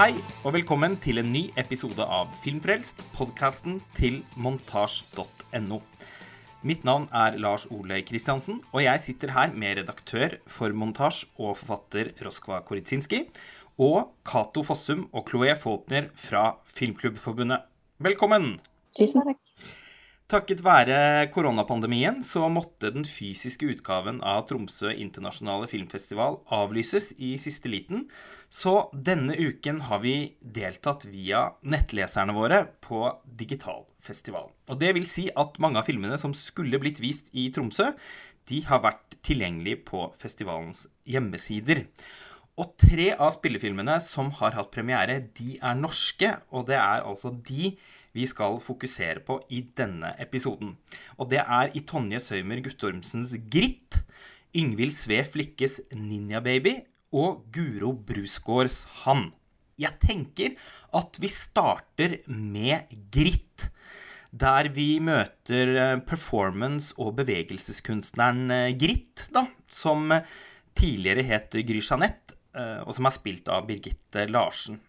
Hei og velkommen til en ny episode av Filmfrelst, podkasten til montasj.no. Mitt navn er Lars Ole Kristiansen, og jeg sitter her med redaktør for Montasj og forfatter Roskva Koritsinski, og Cato Fossum og Chloé Faulkner fra Filmklubbforbundet. Velkommen! Tusen takk. Takket være koronapandemien så måtte den fysiske utgaven av Tromsø internasjonale filmfestival avlyses i siste liten, så denne uken har vi deltatt via nettleserne våre på digital festival. Og det vil si at mange av filmene som skulle blitt vist i Tromsø, de har vært tilgjengelige på festivalens hjemmesider. Og tre av spillefilmene som har hatt premiere, de er norske, og det er altså de vi skal fokusere på i denne episoden. Og det er i Tonje Søymer Guttormsens Gritt, Yngvild Sve Flikkes Ninja Baby og Guro Brusgaards Han. Jeg tenker at vi starter med Gritt. Der vi møter eh, performance- og bevegelseskunstneren eh, Gritt, da, som tidligere het Gry Jeanette, eh, og som er spilt av Birgitte Larsen.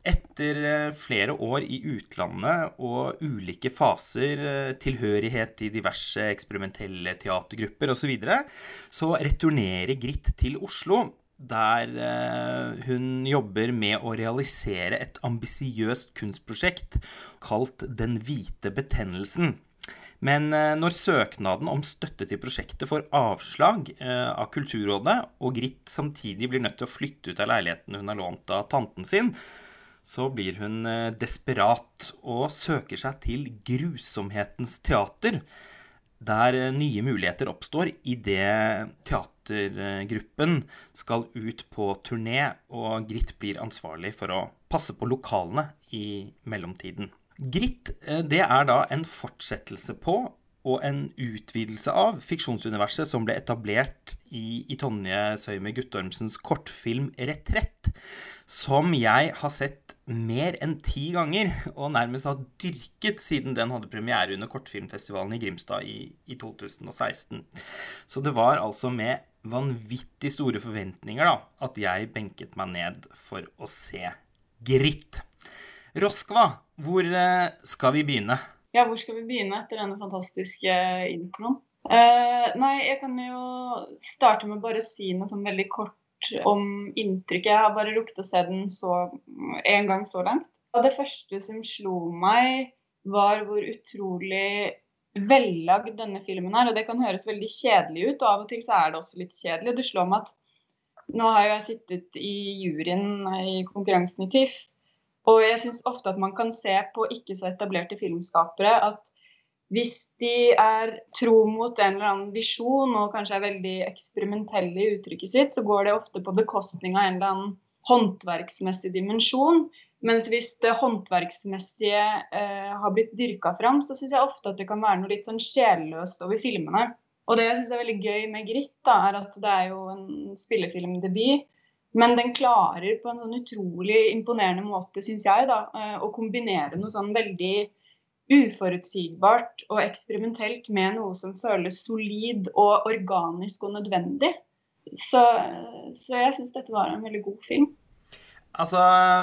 Etter eh, flere år i utlandet og ulike faser, eh, tilhørighet i diverse eksperimentelle teatergrupper osv., så, videre, så returnerer Gritt til Oslo, der eh, hun jobber med å realisere et ambisiøst kunstprosjekt kalt Den hvite betennelsen. Men når søknaden om støtte til prosjektet får avslag av Kulturrådet, og Gritt samtidig blir nødt til å flytte ut av leiligheten hun har lånt av tanten sin, så blir hun desperat og søker seg til grusomhetens teater, der nye muligheter oppstår idet teatergruppen skal ut på turné, og Gritt blir ansvarlig for å passe på lokalene i mellomtiden. Gritt det er da en fortsettelse på og en utvidelse av fiksjonsuniverset som ble etablert i, i Tonje Søyme Guttormsens kortfilm 'Retrett', som jeg har sett mer enn ti ganger, og nærmest har dyrket siden den hadde premiere under kortfilmfestivalen i Grimstad i, i 2016. Så det var altså med vanvittig store forventninger da, at jeg benket meg ned for å se Gritt. Roskva, hvor skal vi begynne? Ja, hvor skal vi begynne etter denne fantastiske introen? Uh, nei, jeg kan jo starte med bare å si noe sånn veldig kort om inntrykket. Jeg har bare rukket å se den en gang så langt. Og det første som slo meg, var hvor utrolig vellagd denne filmen er. Og det kan høres veldig kjedelig ut, og av og til så er det også litt kjedelig. Det slår meg at nå har jeg sittet i juryen i konkurransen i TIFF, og jeg syns ofte at man kan se på ikke så etablerte filmskapere at hvis de er tro mot en eller annen visjon og kanskje er veldig eksperimentelle i uttrykket sitt, så går det ofte på bekostning av en eller annen håndverksmessig dimensjon. Mens hvis det håndverksmessige eh, har blitt dyrka fram, så syns jeg ofte at det kan være noe litt sånn sjelløst over filmene. Og det jeg syns er veldig gøy med 'Gritt', da, er at det er jo en spillefilmdebut. Men den klarer på en sånn utrolig imponerende måte, syns jeg, da, å kombinere noe sånn veldig uforutsigbart og eksperimentelt med noe som føles solid og organisk og nødvendig. Så, så jeg syns dette var en veldig god film. Altså,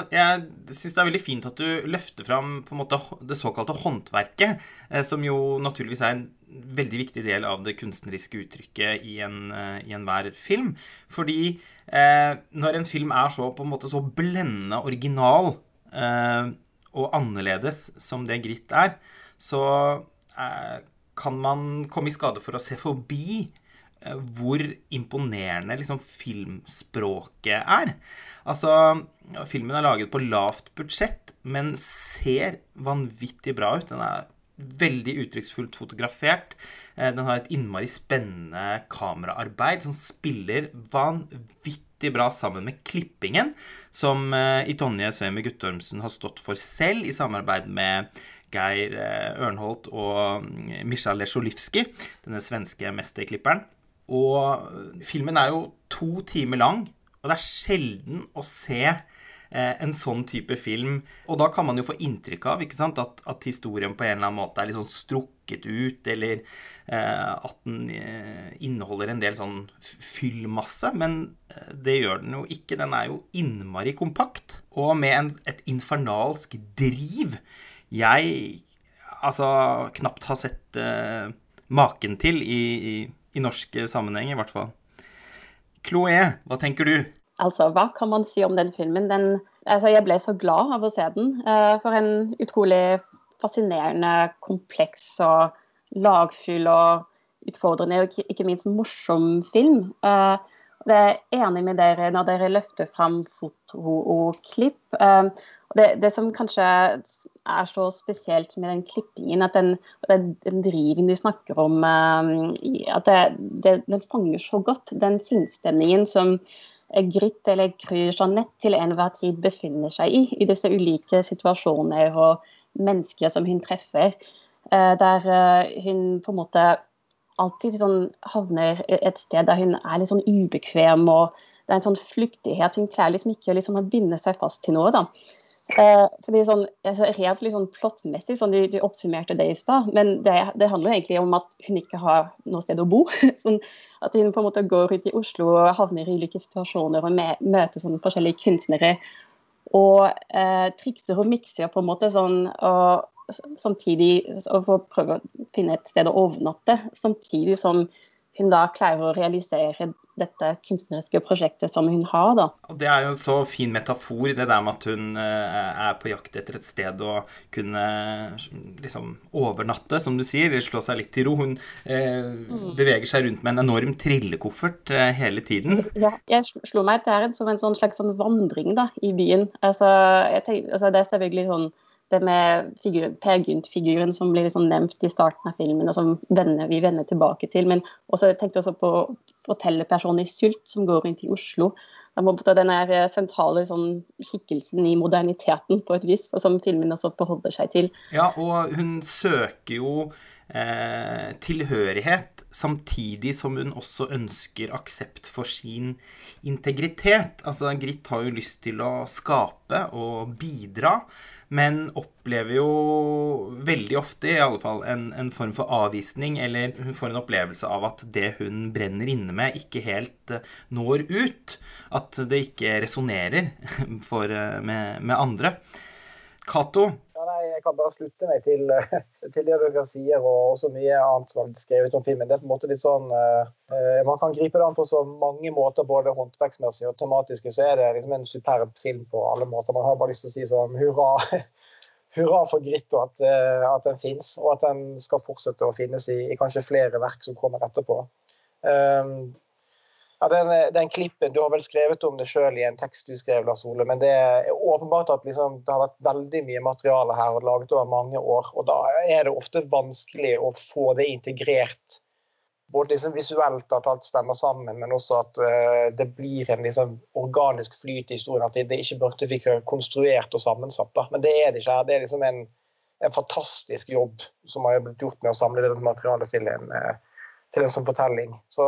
jeg syns det er veldig fint at du løfter fram på en måte det såkalte håndverket, som jo naturligvis er en veldig viktig del av det kunstneriske uttrykket i, en, i enhver film. Fordi eh, når en film er så på en måte så blendende original eh, og annerledes som det Gritt er, så eh, kan man komme i skade for å se forbi hvor imponerende liksom, filmspråket er. Altså, filmen er laget på lavt budsjett, men ser vanvittig bra ut. Den er veldig uttrykksfullt fotografert. Den har et innmari spennende kameraarbeid som spiller vanvittig bra sammen med klippingen, som i Tonje Søyme Guttormsen har stått for selv, i samarbeid med Geir Ørnholt og Misha Lesjolivskij, denne svenske mesterklipperen. Og filmen er jo to timer lang, og det er sjelden å se eh, en sånn type film. Og da kan man jo få inntrykk av ikke at, at historien på en eller annen måte er litt sånn strukket ut, eller eh, at den eh, inneholder en del sånn fyllmasse. Men eh, det gjør den jo ikke. Den er jo innmari kompakt. Og med en, et infernalsk driv jeg altså knapt har sett uh, maken til i, i, i norsk sammenheng, i hvert fall. Chloé, hva tenker du? Altså, hva kan man si om den filmen? Den, altså, jeg ble så glad av å se den. Uh, for en utrolig fascinerende, kompleks og lagfull og utfordrende og ikke, minst morsom film. Uh, det er enig med dere når dere løfter fram foto og klipp. Det, det, som kanskje er så spesielt med den klippingen, at den, den, den driven du snakker om, at det, det, den fanger så godt den sinnsstemningen som Grit eller Gry Jeanette til enhver tid befinner seg i, i disse ulike situasjoner og mennesker som hun treffer. Eh, der eh, hun på en måte alltid sånn havner et sted der hun er litt sånn ubekvem, og det er en sånn flyktighet. Hun klarer liksom ikke liksom å binde seg fast til noe. da. Eh, fordi sånn, altså, Rent liksom plottmessig, sånn, du, du, oppsummerte det i stad, men det, det, handler egentlig om at hun ikke har noe sted å bo. sånn, at hun på en måte går ut i Oslo og havner i ulike situasjoner og med, møter sånn forskjellige kunstnere. Og eh, trikser og mikser på en måte sånn, og samtidig og for å prøve å finne et sted å overnatte. Samtidig som hun da klarer å realisere dette kunstneriske prosjektet som hun har. da. Og Det er jo en så fin metafor, det der med at hun eh, er på jakt etter et sted å kunne liksom overnatte, som du sier, slå seg litt til ro. Hun eh, mm. beveger seg rundt med en enorm trillekoffert eh, hele tiden. Ja, jeg slo meg til som en sånn slags sånn vandring da, i byen. Altså, tenker, altså, det er selvfølgelig sånn det med figur, Per Gynt-figuren som blir liksom nevnt i starten av filmen, og som vender, vi vender tilbake til. Men også, jeg tenkte også på fortellerpersonen i Sult, som går rundt i Oslo. Den er sentrale sånn, skikkelsen i moderniteten på et vis, og som filmen også forholder seg til. Ja, og hun søker jo eh, tilhørighet, samtidig som hun også ønsker aksept for sin integritet. Altså, Grit har jo lyst til å skape og bidra, men opplever jo veldig ofte i alle fall en, en form for avvisning, eller hun får en opplevelse av at det hun brenner inne med, ikke helt uh, når ut. At det ikke resonnerer uh, med, med, andre. Cato? Kan bare slutte meg til, til, det dere sier, og også mye annet som er skrevet om filmen. Det er på en måte litt sånn uh, Man kan gripe det an på så mange måter, både håndverksmessig og tematiske. Så er det liksom en superb film på alle måter. Man har bare lyst til å si sånn hurra hurra for Gritt at, eh, at, den finnes, og at den skal fortsette å finnes i, i kanskje flere verk som kommer etterpå. Um, ja, den, den, klippen, Du har vel skrevet om det sjøl i en tekst du skrev, Lars Ole, men det er åpenbart at liksom, det har vært veldig mye materiale her og laget over mange år. og Da er det ofte vanskelig å få det integrert både liksom visuelt at alt stemmer sammen, men også at uh, det blir en liksom organisk flyt i historien. At det, det ikke burde fikk konstruert og sammensatt. Da. Men det er det ikke. her. Det er liksom en, en fantastisk jobb som har blitt gjort med å samle dette materialet til en, uh, til en sånn fortelling. Så,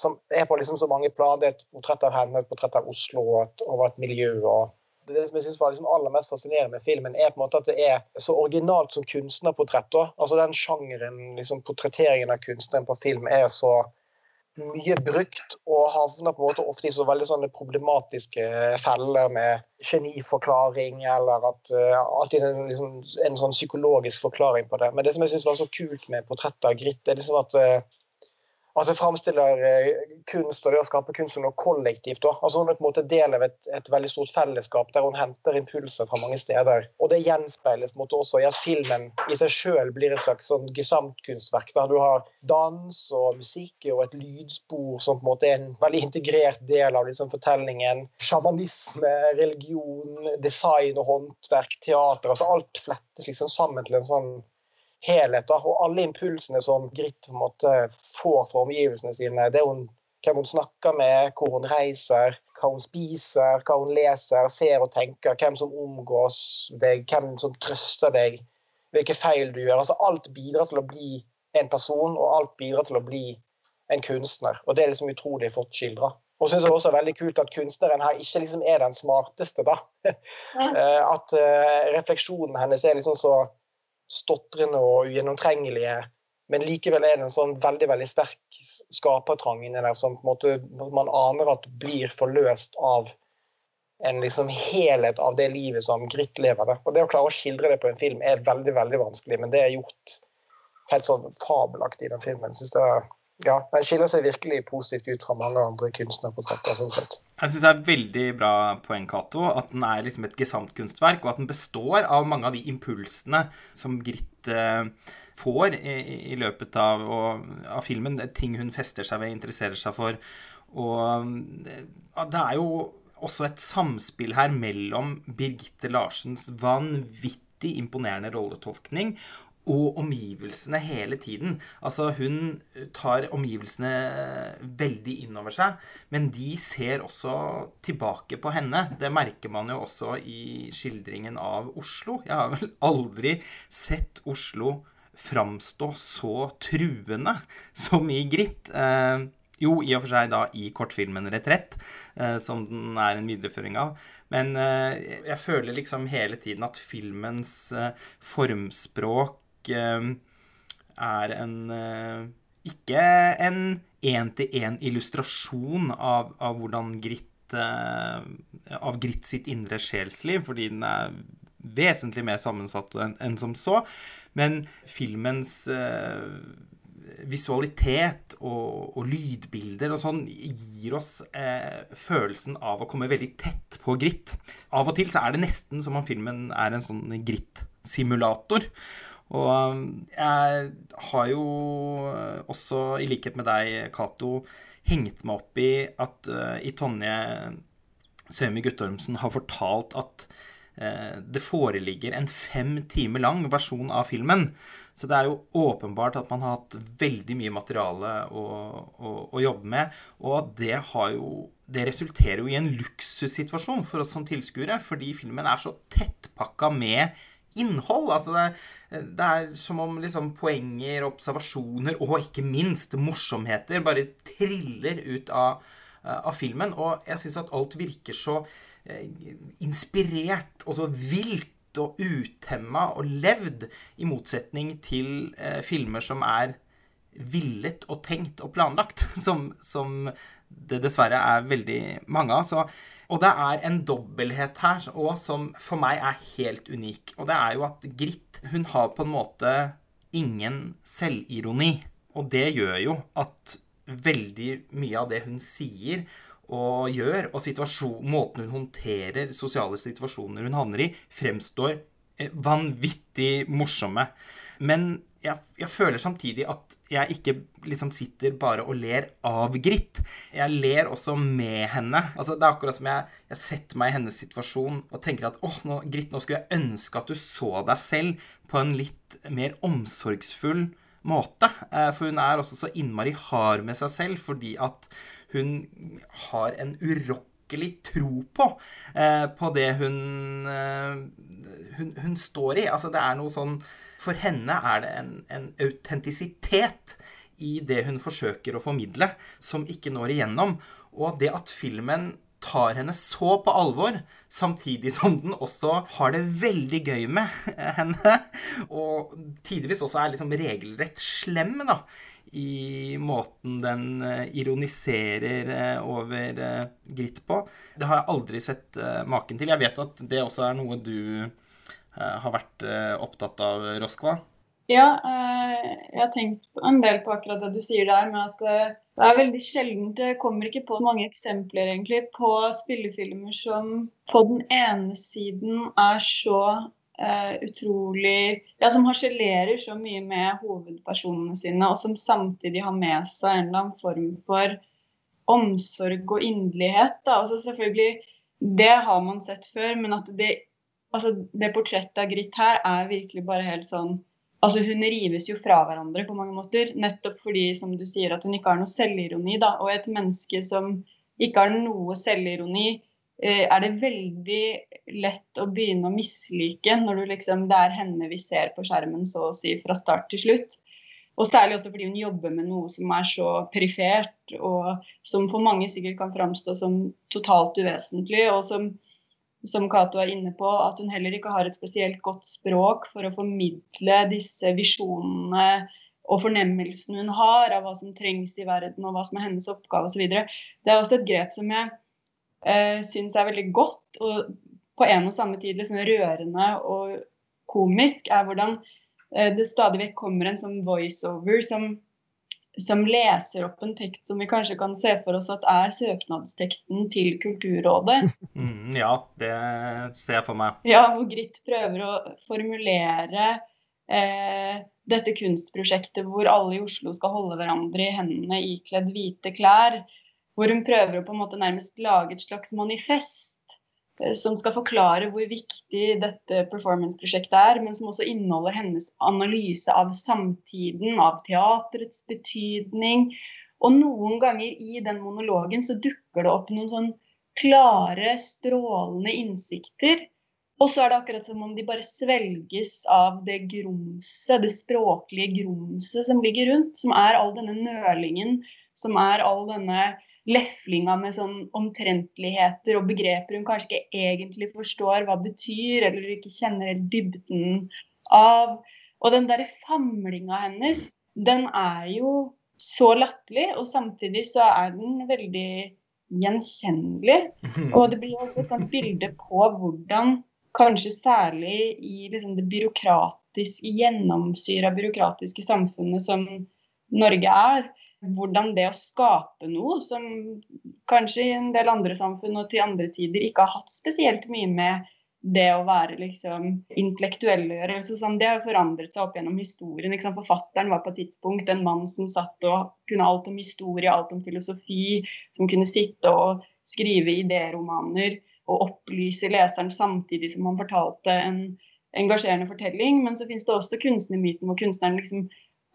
som er på liksom så mange plan. Det er et portrett av henne, et portrett av Oslo og over et miljø. og det som jeg synes var liksom aller mest fascinerende med filmen, er på en måte at det er så originalt som kunstnerportrett. Altså Den sjangeren, liksom portretteringen av kunstneren på film, er så mye brukt og havner på en måte ofte i så veldig sånne problematiske feller med geniforklaring eller at uh, alltid en, liksom, en sånn psykologisk forklaring på det. Men det som jeg syns var så kult med portrettet av Grit, er liksom at uh, at det framstiller eh, kunst og det å skape kunst som noe kollektivt. Da. Altså Hun er på en måte del av et, et, veldig stort fellesskap der hun henter impulser fra mange steder. Og det gjenspeiles på en måte også i at filmen i seg sjøl blir et slags sånn gesamtkunstverk. Der du har dans og musikk og et lydspor som på en måte er en veldig integrert del av liksom fortellingen. Sjamanisme, religion, design og håndverk, teater. altså Alt flettes liksom sammen til en sånn helhet. Da. Og alle impulsene som Grit på en måte får fra omgivelsene sine, det er hun, hvem hun snakker med, hvor hun reiser, hva hun spiser, hva hun leser, ser og tenker, hvem som omgås deg, hvem som trøster deg, hvilke feil du gjør. Altså, alt bidrar til å bli en person, og alt bidrar til å bli en kunstner. Og det er liksom utrolig fort skildra. Og syns også det er veldig kult at kunstneren her ikke liksom er den smarteste, da. at refleksjonen hennes er liksom så stotrende og ugjennomtrengelige. Men likevel er det en sånn veldig veldig sterk skapertrang inni der som på en måte man aner at blir forløst av en liksom helhet av det livet som Gritt lever. Det. Og det å klare å skildre det på en film er veldig veldig vanskelig, men det er gjort helt sånn fabelaktig i den filmen. Synes det er ja, Den skiller seg virkelig positivt ut fra mange andre kunstnerportretter. sånn sett. Jeg syns det er veldig bra poeng, Cato, at den er liksom et gesamtkunstverk, og at den består av mange av de impulsene som Grit eh, får i, i, løpet av, og, av, filmen. Ting hun fester seg ved, interesserer seg for. Og det er jo også et samspill her mellom Birgitte Larsens vanvittig imponerende rolletolkning og omgivelsene hele tiden. Altså, hun tar omgivelsene veldig inn over seg, men de ser også tilbake på henne. Det merker man jo også i skildringen av Oslo. Jeg har vel aldri sett Oslo framstå så truende som i Gritt. Eh, jo, i og for seg da i kortfilmen 'Retrett', eh, som den er en videreføring av. Men eh, jeg føler liksom hele tiden at filmens eh, formspråk er en eh, Ikke en én-til-én illustrasjon av, av, hvordan Gritt eh, Av Gritt sitt indre sjelsliv, fordi den er vesentlig mer sammensatt enn en som så. Men filmens visualitet og, og, lydbilder og sånn gir oss eh, følelsen av å komme veldig tett på gritt. Av og til så er det nesten som om filmen er en sånn gritt-simulator. Og um, jeg har jo også, i likhet med deg, Cato, hengt meg opp i at uh, i Tonje Sømi Guttormsen har fortalt at uh, det foreligger en fem timer lang versjon av filmen så det er jo åpenbart at man har hatt veldig mye materiale å, å, å jobbe med. Og det, jo, det resulterer jo i en luksussituasjon for oss som tilskuere, fordi filmen er så tettpakka med innhold. Altså det, det, er som om liksom poenger, observasjoner og ikke minst morsomheter bare triller ut av, av filmen. Og jeg syns at alt virker så eh, inspirert og så vilt og utemma og levd, i motsetning til eh, filmer som er villet og tenkt og planlagt, som, som det dessverre er veldig mange av. Og det er en dobbelthet her òg som for meg er helt unik. Og det er jo at Grit hun har på en måte ingen selvironi. Og det gjør jo at veldig mye av det hun sier, og gjør, og måten hun håndterer sosiale situasjoner hun havner i, fremstår eh, vanvittig morsomme. Men jeg, jeg, føler samtidig at jeg ikke liksom sitter bare og ler av Gritt. Jeg ler også med henne. Altså, det er akkurat som jeg, jeg setter meg i hennes situasjon og tenker at åh, nå, Gritt, nå skulle jeg ønske at du så deg selv på en litt mer omsorgsfull måte. Eh, for hun er også så innmari hard med seg selv fordi at hun har en urokkelig tro på, eh, på det hun, eh, hun, hun står i. Altså det er noe sånn For henne er det en, en autentisitet i det hun forsøker å formidle, som ikke når igjennom. Og det at filmen tar henne så på alvor, samtidig som den også har det veldig gøy med henne. Og tidvis også er liksom regelrett slem, da. I måten den eh, ironiserer eh, over eh, Gritt på. Det har jeg aldri sett maken til. Jeg vet at det også er noe du har vært opptatt av, Roskva? Ja, jeg har tenkt en del på akkurat det du sier der, med at det er veldig sjeldent Det kommer ikke på så mange eksempler egentlig på spillefilmer som på den ene siden er så utrolig Ja, som harselerer så mye med hovedpersonene sine, og som samtidig har med seg en eller annen form for omsorg og inderlighet. Altså selvfølgelig, Det har man sett før, men at det, altså, det portrettet av Gritt her er virkelig bare helt sånn altså Hun rives jo fra hverandre på mange måter, nettopp fordi som du sier, at hun ikke har noe selvironi. da, Og et menneske som ikke har noe selvironi, eh, er det veldig lett å begynne å mislike når liksom, det er henne vi ser på skjermen så å si fra start til slutt. Og særlig også fordi hun jobber med noe som er så perifert, og som for mange sikkert kan framstå som totalt uvesentlig. Og som, som Cato er inne på, at hun heller ikke har et spesielt godt språk for å formidle disse visjonene og fornemmelsen hun har av hva som trengs i verden, og hva som er hennes oppgave osv. Det er også et grep som jeg eh, syns er veldig godt, og på en og samme tid liksom rørende og komisk, er hvordan Eh, det stadig vekk kommer en sånn voiceover som, som leser opp en tekst som vi kanskje kan se for oss at er søknadsteksten til Kulturrådet. Mm, ja, det ser jeg for meg. Ja, hvor Gritt prøver å formulere eh, dette kunstprosjektet hvor alle i Oslo skal holde hverandre i hendene ikledd hvite klær. Hvor hun prøver å på en måte nærmest lage et slags manifest Eh, som skal forklare hvor viktig dette performance-prosjektet er, men som også inneholder hennes analyse av samtiden, av teaterets betydning. Og noen ganger i den monologen så dukker det opp noen sånn klare, strålende innsikter. Og så er det akkurat som om de bare svelges av det grumset, det språklige grumset som ligger rundt. Som er all denne nølingen, som er all denne leflinga med sånn omtrentligheter og begreper hun kanskje ikke egentlig forstår hva betyr, eller ikke kjenner helt dybden av. Og den derre famlinga hennes, den er jo så latterlig, og samtidig så er den veldig gjenkjennelig. Og det blir også et bilde på hvordan kanskje særlig i liksom det byråkratiske, gjennomsyra byråkratiske samfunnet som Norge er, hvordan det å skape noe som kanskje i en del andre samfunn og til andre tider ikke har hatt spesielt mye med det å være liksom intellektuell å gjøre. Sånn, det har forandret seg opp gjennom historien. Forfatteren var på et tidspunkt en mann som satt og kunne alt om historie, alt om filosofi, som kunne sitte og skrive idéromaner og opplyse leseren samtidig som han fortalte en engasjerende fortelling. Men så finnes det også kunstnermyten hvor kunstneren liksom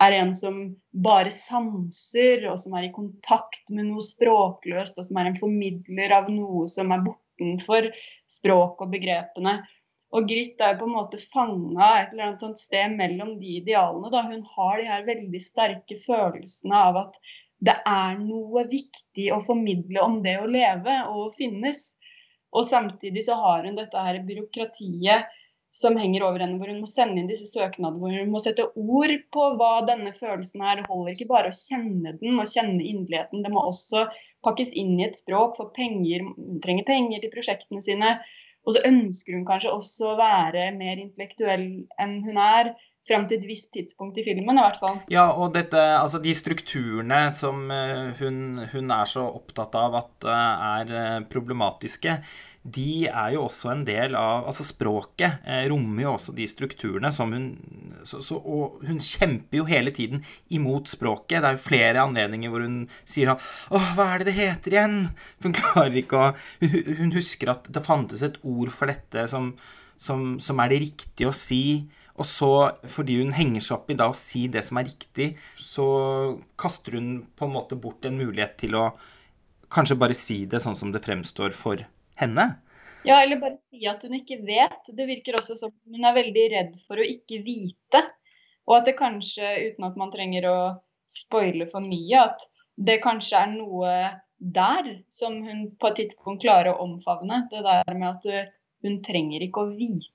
er en som bare sanser, og som er i kontakt med noe språkløst, og som er en formidler av noe som er bortenfor språk og begrepene. Og Grit er på en måte fanga et eller annet sånt sted mellom de idealene. Da. Hun har de her veldig sterke følelsene av at det er noe viktig å formidle om det å leve og finnes. Og samtidig så har hun dette her byråkratiet som henger over henne, hvor hun må sende inn disse søknadene, hvor hun må sette ord på hva denne følelsen er. Det holder ikke bare å kjenne den og kjenne inderligheten, det må også pakkes inn i et språk, for penger, hun trenger penger til prosjektene sine. Og så ønsker hun kanskje også å være mer intellektuell enn hun er. Fram til et visst tidspunkt i filmen, i hvert fall. Ja, og dette, altså de strukturene som eh, hun, hun er så opptatt av at eh, er eh, problematiske, de er jo også en del av Altså språket rommer jo også de strukturene som hun så, så, Og hun kjemper jo hele tiden imot språket. Det er jo flere anledninger hvor hun sier sånn Å, hva er det det heter igjen? For hun klarer ikke å Hun husker at det fantes et ord for dette som, som, som er det riktige å si. Og så, fordi hun henger seg opp i da å si det som er riktig, så kaster hun på en måte bort en mulighet til å kanskje bare si det sånn som det fremstår for henne. Ja, eller bare si at hun ikke vet. Det virker også som hun er veldig redd for å ikke vite. Og at det kanskje, uten at man trenger å spoile for mye, at det kanskje er noe der som hun på et tidspunkt klarer å omfavne. Det der med at hun trenger ikke å vite.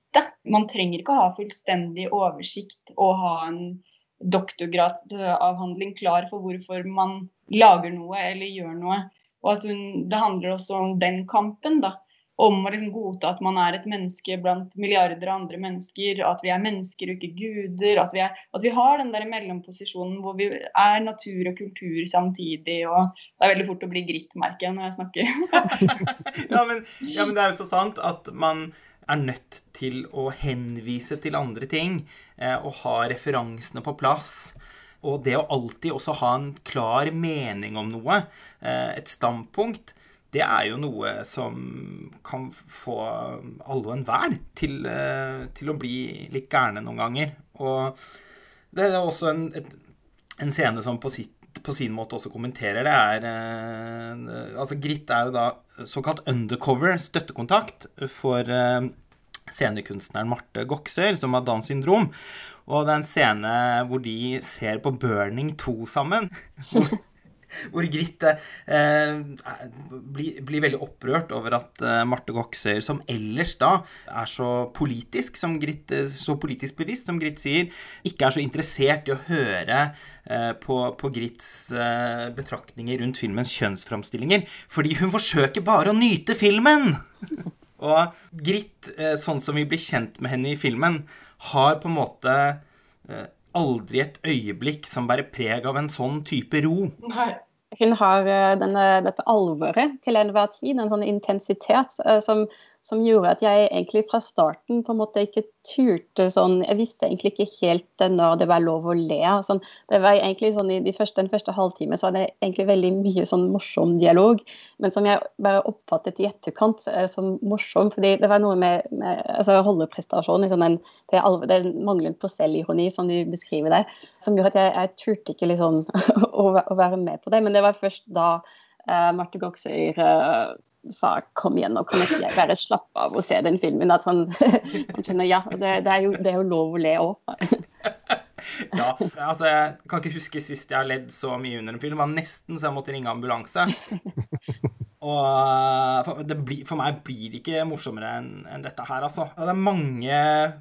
Man trenger ikke å ha fullstendig oversikt og ha en doktorgradavhandling klar for hvorfor man lager noe eller gjør noe. Og at hun, det handler også om den kampen, da. Om å liksom godta at man er et menneske blant milliarder av andre mennesker. At vi er mennesker og ikke guder. At vi, er, at vi har den der mellomposisjonen hvor vi er natur og kultur samtidig. Og det er veldig fort å bli gritt, merker jeg når jeg snakker. ja, men, ja, men det er jo så sant at man er nødt til å henvise til andre ting eh, og ha referansene på plass. Og det å alltid også ha en klar mening om noe, eh, et standpunkt, det er jo noe som kan få alle og enhver til, eh, til å bli litt gærne noen ganger. Og det er også en, en scene som på, sitt, på, sin måte også kommenterer det, er eh, Altså, Gritt er jo da såkalt undercover støttekontakt for eh, scenekunstneren Marte Goksør, som har Downs syndrom. Og det er en scene hvor de ser på Burning 2 sammen. hvor Gritte eh, blir, blir, veldig opprørt over at eh, Marte Goksøyer, som ellers da er så politisk, som Gritt, eh, så politisk bevisst, som Gritt sier, ikke er så interessert i å høre eh, på, på Gritts eh, betraktninger rundt filmens kjønnsframstillinger, fordi hun forsøker bare å nyte filmen! Og Gritt, eh, sånn som vi blir kjent med henne i filmen, har på en måte eh, aldri et øyeblikk som bærer preg av en sånn type ro. Nei hun har eh, denne, dette alvoret til enhver tid, en sånn intensitet uh, som, som, gjorde at jeg egentlig fra starten på en måte ikke turte sånn Jeg visste egentlig ikke helt når det var lov å le. Sånn, det var egentlig sånn I de første, den første halvtime så var det egentlig veldig mye sånn morsom dialog, men som jeg bare oppfattet i etterkant som morsom. fordi det var noe med, med altså holdeprestasjonen, liksom den, det, det mangelen på selvironi som de beskriver der, som gjorde at jeg, jeg turte ikke liksom å, å være med på det. men det det var først da uh, Marte Goksøyr uh, sa 'kom igjen, nå kan ikke jeg bare slappe av og se den filmen'. At sånn, skjønner, ja, det, det, er jo, det, er jo, lov å le òg. ja, altså jeg kan ikke huske sist jeg har ledd så mye under en film. Det var nesten så jeg måtte ringe ambulanse. Og eh, for, blir, for, meg blir det ikke morsommere enn en dette her, altså. Det er mange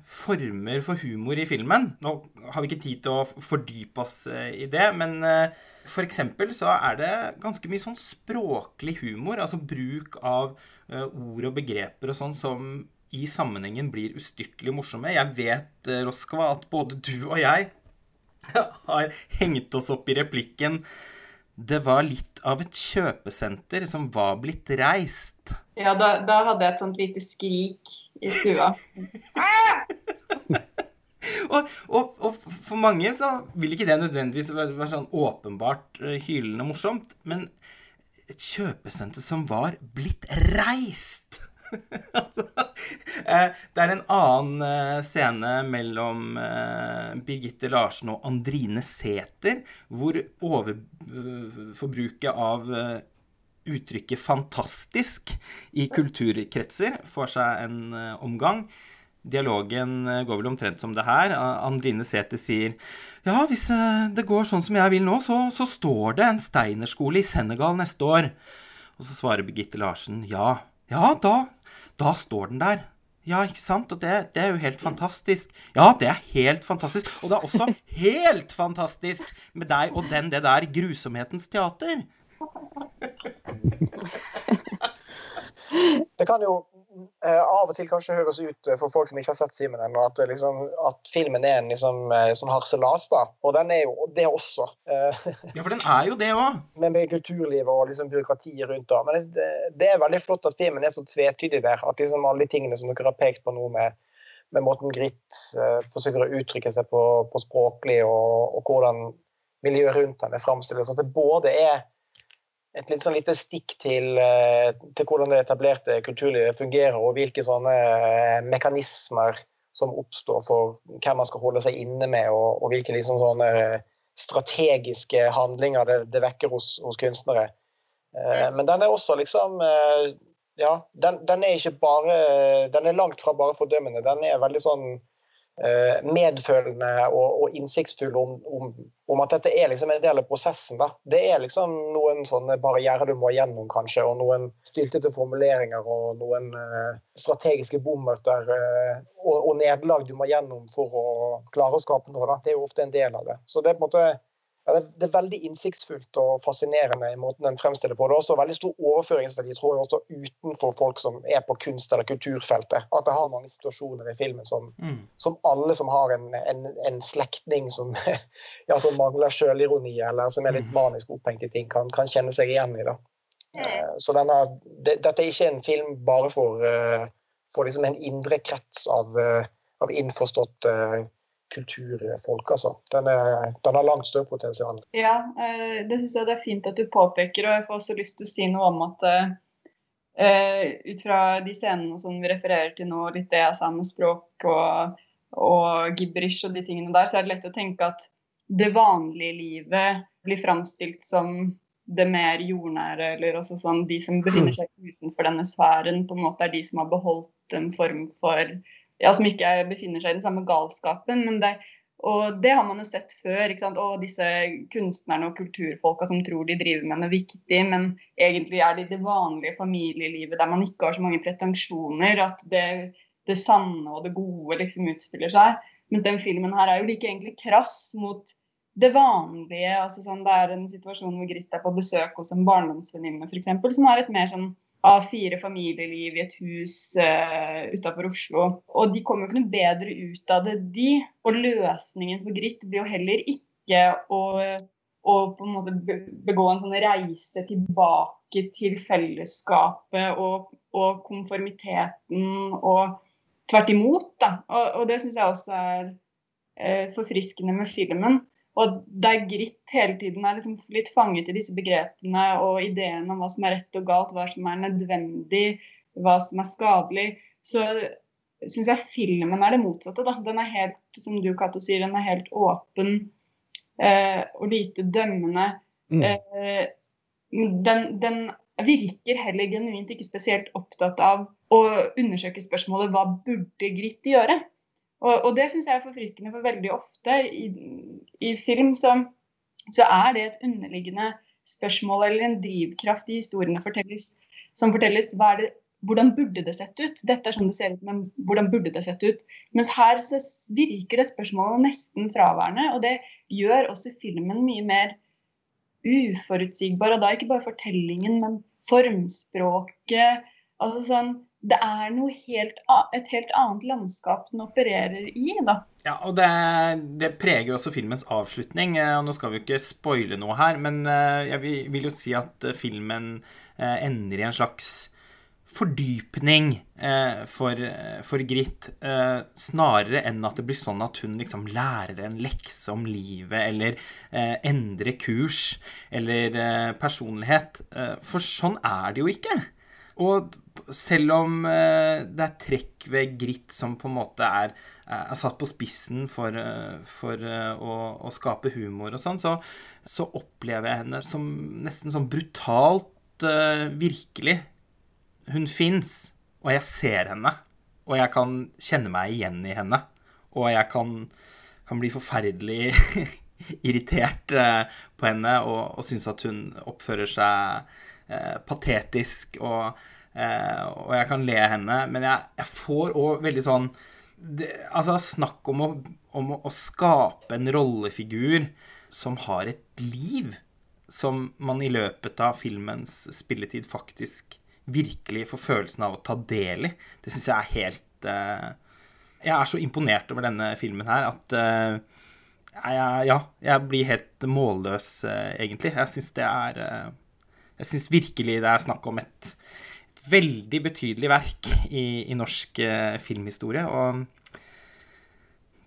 former for humor i filmen. Nå har vi ikke tid til å fordype oss eh, i det, men uh, for eksempel så er det ganske mye sånn språklig humor. Altså bruk av ord og begreper og sånn som i sammenhengen blir ustyrtelig morsomme. Jeg vet, Roskva, at både du og jeg har hengt oss opp i replikken det var litt av et kjøpesenter som var blitt reist. Ja, da, da hadde jeg et sånt lite skrik i stua. og, og, og, for mange så vil ikke det nødvendigvis være, sånn åpenbart uh, hylende morsomt, men et kjøpesenter som var blitt reist Eh, det er en annen eh, scene mellom eh, Birgitte Larsen og Andrine Sæther, hvor overforbruket av uttrykket 'fantastisk' i kulturkretser får seg en omgang. Dialogen går vel omtrent som det her. Andrine Sæther sier ja, hvis det går sånn som jeg vil nå, så, så står det en steinerskole i Senegal neste år. Og så svarer Birgitte Larsen ja, ja, da, da står den der. Ja, ikke sant? Og det, det, er jo helt fantastisk. Ja, det er helt fantastisk. Og det er også helt fantastisk med deg og den, det der grusomhetens teater. Det kan jo av og til kanskje høres ut eh, for folk som ikke har sett Simen ennå, at, liksom, at, filmen er en liksom, eh, sånn harselas. da, Og den er jo det også. Eh, ja, for den er jo det òg. Med, med kulturlivet og liksom byråkratiet rundt. da, Men det, det, er veldig flott at filmen er så tvetydig der. At liksom alle de tingene som dere har pekt på nå med, med måten Gritt uh, forsøker å uttrykke seg på, på språklig, og, og, hvordan miljøet rundt henne framstilles, at det både er et litt sånn lite stikk til, eh, til, hvordan det etablerte kulturlivet fungerer, og hvilke sånne eh, mekanismer som oppstår for hvem man skal holde seg inne med, og, og hvilke liksom sånne strategiske handlinger det, det vekker hos, hos, kunstnere. Eh, men den er også liksom Ja, den, den, er ikke bare Den er langt fra bare fordømmende. Den er veldig sånn Eh, medfølende og, og innsiktsfull om, om, om, at dette er liksom en del av prosessen. Da. Det er liksom noen sånne barrierer du må gjennom, kanskje, og noen styltete formuleringer og noen uh, strategiske bommerter uh, og, og nederlag du må gjennom for å klare å skape noe. Da. Det er jo ofte en del av det. Så det er på en måte det, er veldig innsiktsfullt og fascinerende i måten den fremstiller på. Det er også veldig stor overføringsverdi tror jeg, også utenfor folk som er på kunst- eller kulturfeltet. At det har mange situasjoner i filmen som, mm. som alle som har en, en, en slektning som, ja, som, mangler sjølironi, eller som er litt mm. manisk opphengt i ting, kan, kan, kjenne seg igjen i. det. Eh, så denne, det, dette er ikke en film bare for, uh, for liksom en indre krets av, uh, av innforstått uh, kulturfolk, altså. Den, er, den, har langt større potensial. Ja, eh, det syns jeg det er fint at du påpeker, og jeg får også lyst til å si noe om at uh, ut fra de scenene som vi refererer til nå, litt det jeg sa med språk og, og gibberish og de tingene der, så er det lett å tenke at det vanlige livet blir framstilt som det mer jordnære, eller også sånn de som befinner seg utenfor denne sfæren, på en måte er de som har beholdt en form for Ja, som ikke befinner seg i den samme galskapen. men det og det har man jo sett før. ikke sant? Og disse kunstnerne og kulturfolka som tror de driver med noe viktig, men egentlig er det i det vanlige familielivet der man ikke har så mange pretensjoner, at det, det sanne og det gode liksom utspiller seg. Mens den filmen her er jo like egentlig krass mot det vanlige. altså sånn, Det er en situasjon hvor Grit er på besøk hos en barndomsvenninne f.eks., som har et mer sånn av fire familieliv i et hus uh, utafor Oslo. Og de kommer jo ikke noe bedre ut av det, de. Og løsningen for Gritt blir jo heller ikke å, å på en måte begå en sånn reise tilbake til fellesskapet og, og konformiteten og tvert imot. Da. Og, og det syns jeg også er uh, forfriskende med filmen. Og der Gritt hele tiden er liksom litt fanget i disse begrepene og ideene om hva som er rett og galt, hva som er nødvendig, hva som er skadelig, så syns jeg filmen er det motsatte. Da. Den er helt, som du Cato sier, den er helt åpen eh, og lite dømmende. Mm. Eh, den, den, virker heller genuint ikke spesielt opptatt av å undersøke spørsmålet hva burde Gritt gjøre? Og, og det syns jeg er forfriskende, for veldig ofte i, i film så, så, er det et underliggende spørsmål eller en drivkraft i historiene fortelles, som fortelles hva er det, hvordan burde det sett ut? Dette er sånn det ser ut, men hvordan burde det sett ut? Mens her så virker det spørsmålet nesten fraværende, og det gjør også filmen mye mer uforutsigbar. Og da ikke bare fortellingen, men formspråket. altså sånn det er noe helt, et helt annet landskap den opererer i. da. Ja, og det, det preger også filmens avslutning. Eh, og Nå skal vi jo ikke spoile noe her, men eh, jeg vil jo si at eh, filmen ender i en slags fordypning for, for Grit, snarere enn at det blir sånn at hun liksom lærer en lekse om livet, eller endrer kurs, eller personlighet. For sånn er det jo ikke. Og selv om uh, det er trekk ved Gritt som på en måte er, er satt på spissen for, uh, for uh, å, å, skape humor og sånn, så, så, opplever jeg henne som nesten sånn brutalt virkelig. Hun fins, og jeg ser henne. Og jeg kan kjenne meg igjen i henne. Og jeg kan, kan bli forferdelig irritert på henne og, og synes at hun oppfører seg patetisk og Eh, og jeg kan le henne, men jeg, jeg får òg veldig sånn det, Altså, snakk om, å, om å, skape en rollefigur som har et liv, som man i løpet av filmens spilletid faktisk virkelig får følelsen av å ta del i. Det syns jeg er helt uh, Jeg er så imponert over denne filmen her at uh, jeg, ja, jeg blir helt målløs, egentlig. Jeg syns det er Jeg syns virkelig det er snakk om et veldig betydelig verk i, i norsk eh, filmhistorie. Og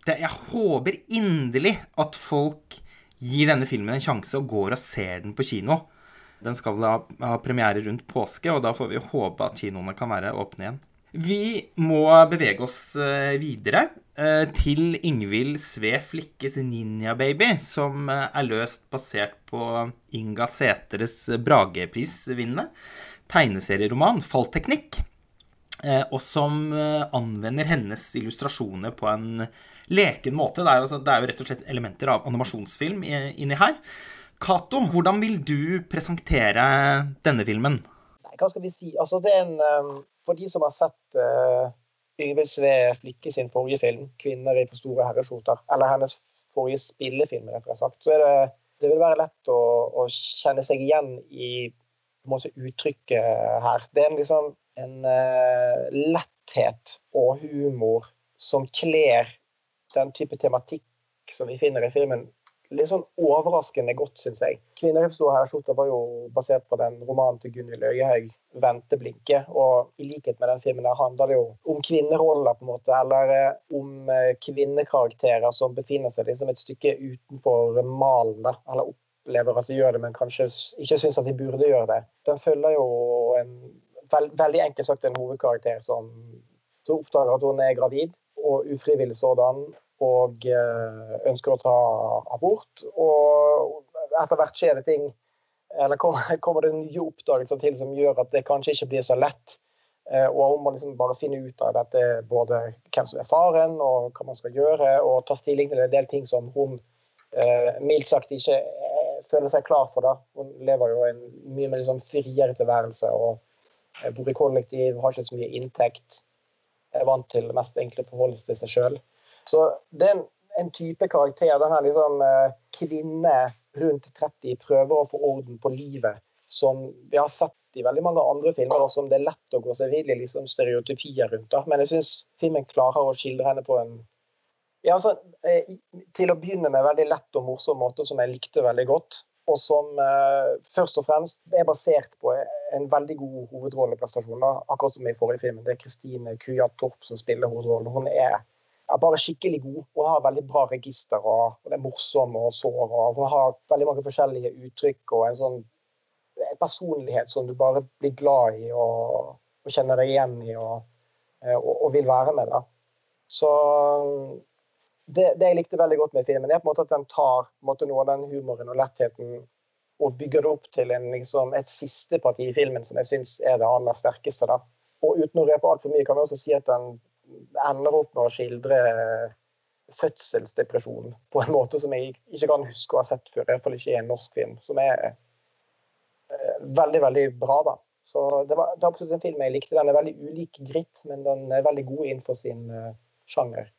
det, jeg håper inderlig at folk gir denne filmen en sjanse og går og ser den på kino. Den skal da ha premiere rundt påske, og da får vi håpe at kinoene kan være åpne igjen. Vi må bevege oss eh, videre eh, til Ingvild Sve Flikkes Ninja Baby, som er løst basert på Inga Sæteres Brageprisvinnende tegneserieroman, Fallteknikk, eh, og som eh, anvender hennes illustrasjoner på en leken måte. Det er, jo, det er jo rett og slett elementer av animasjonsfilm inni her. Cato, hvordan vil du presentere denne filmen? Nei, hva skal vi si? Altså, det er en um, For de som har sett uh, Yngvild Sve Flikke sin forrige film, 'Kvinner i for store herreskjorter', eller hennes forrige spillefilm, rett og slett, så er det, det vil være lett å, å kjenne seg igjen i måte uttrykket her. Det er en, liksom, en uh, letthet og humor som kler den type tematikk som vi finner i filmen, litt sånn overraskende godt, syns jeg. 'Kvinner i for herreskjorter' var jo basert på den romanen til Gunhild Øyehaug, 'Venteblinke'. Og i likhet med den filmen her handler det jo om kvinneroller, på en måte, eller uh, om kvinnekarakterer som befinner seg liksom et stykke utenfor malen, eller opp opplever at de gjør det, men kanskje ikke syns at de burde gjøre det. Den følger jo en veld, veldig enkelt sagt en hovedkarakter som, som oppdager at hun er gravid, og ufrivillig sådan, og øh, ønsker å ta abort. Og etter hvert skjer det ting eller kommer, det nye oppdagelser til som gjør at det kanskje ikke blir så lett. Eh, og hun må liksom bare finne ut av dette, både hvem som er faren, og hva man skal gjøre, og ta stilling til en del ting som hun eh, mildt sagt ikke eh, føler seg klar for. da. Hun lever jo en mye mer liksom friere tilværelse og eh, bor i kollektiv, har ikke så mye inntekt. Er vant til mest egentlig å forholde seg til seg sjøl. Så det er en, en type karakter. Den her liksom eh, kvinne rundt 30 prøver å få orden på livet, som vi har sett i veldig mange andre filmer, og som det er lett å gå seg vill i liksom stereotypier rundt. da. Men jeg syns filmen klarer å skildre henne på en ja, altså, eh, til å begynne med veldig lett og morsom måte som jeg likte veldig godt. Og som eh, først og fremst er basert på en veldig god hovedrolleprestasjon. Akkurat som i forrige film. Det er Kristine Kuja Torp som spiller hovedrollen. Hun er, er, bare skikkelig god og har veldig bra register. Og, og det er morsom og sår. Og hun har veldig mange forskjellige uttrykk og en sånn en personlighet som du bare blir glad i og, og kjenner deg igjen i og, eh, og, og vil være med. da. Så det, det, jeg likte veldig godt med filmen, er på en måte at den tar måte, noe av den humoren og lettheten og bygger det opp til en, liksom, et siste parti i filmen som jeg syns er det aller sterkeste. Da. Og uten å røpe altfor mye, kan vi også si at den ender opp med å skildre fødselsdepresjon på en måte som jeg ikke kan huske å ha sett før. I hvert fall ikke i en norsk film. Som er eh, veldig, veldig bra, da. Så det, var, det er absolutt en film jeg likte. Den er veldig ulik Gritt, men den er veldig god innenfor sin eh, sjanger.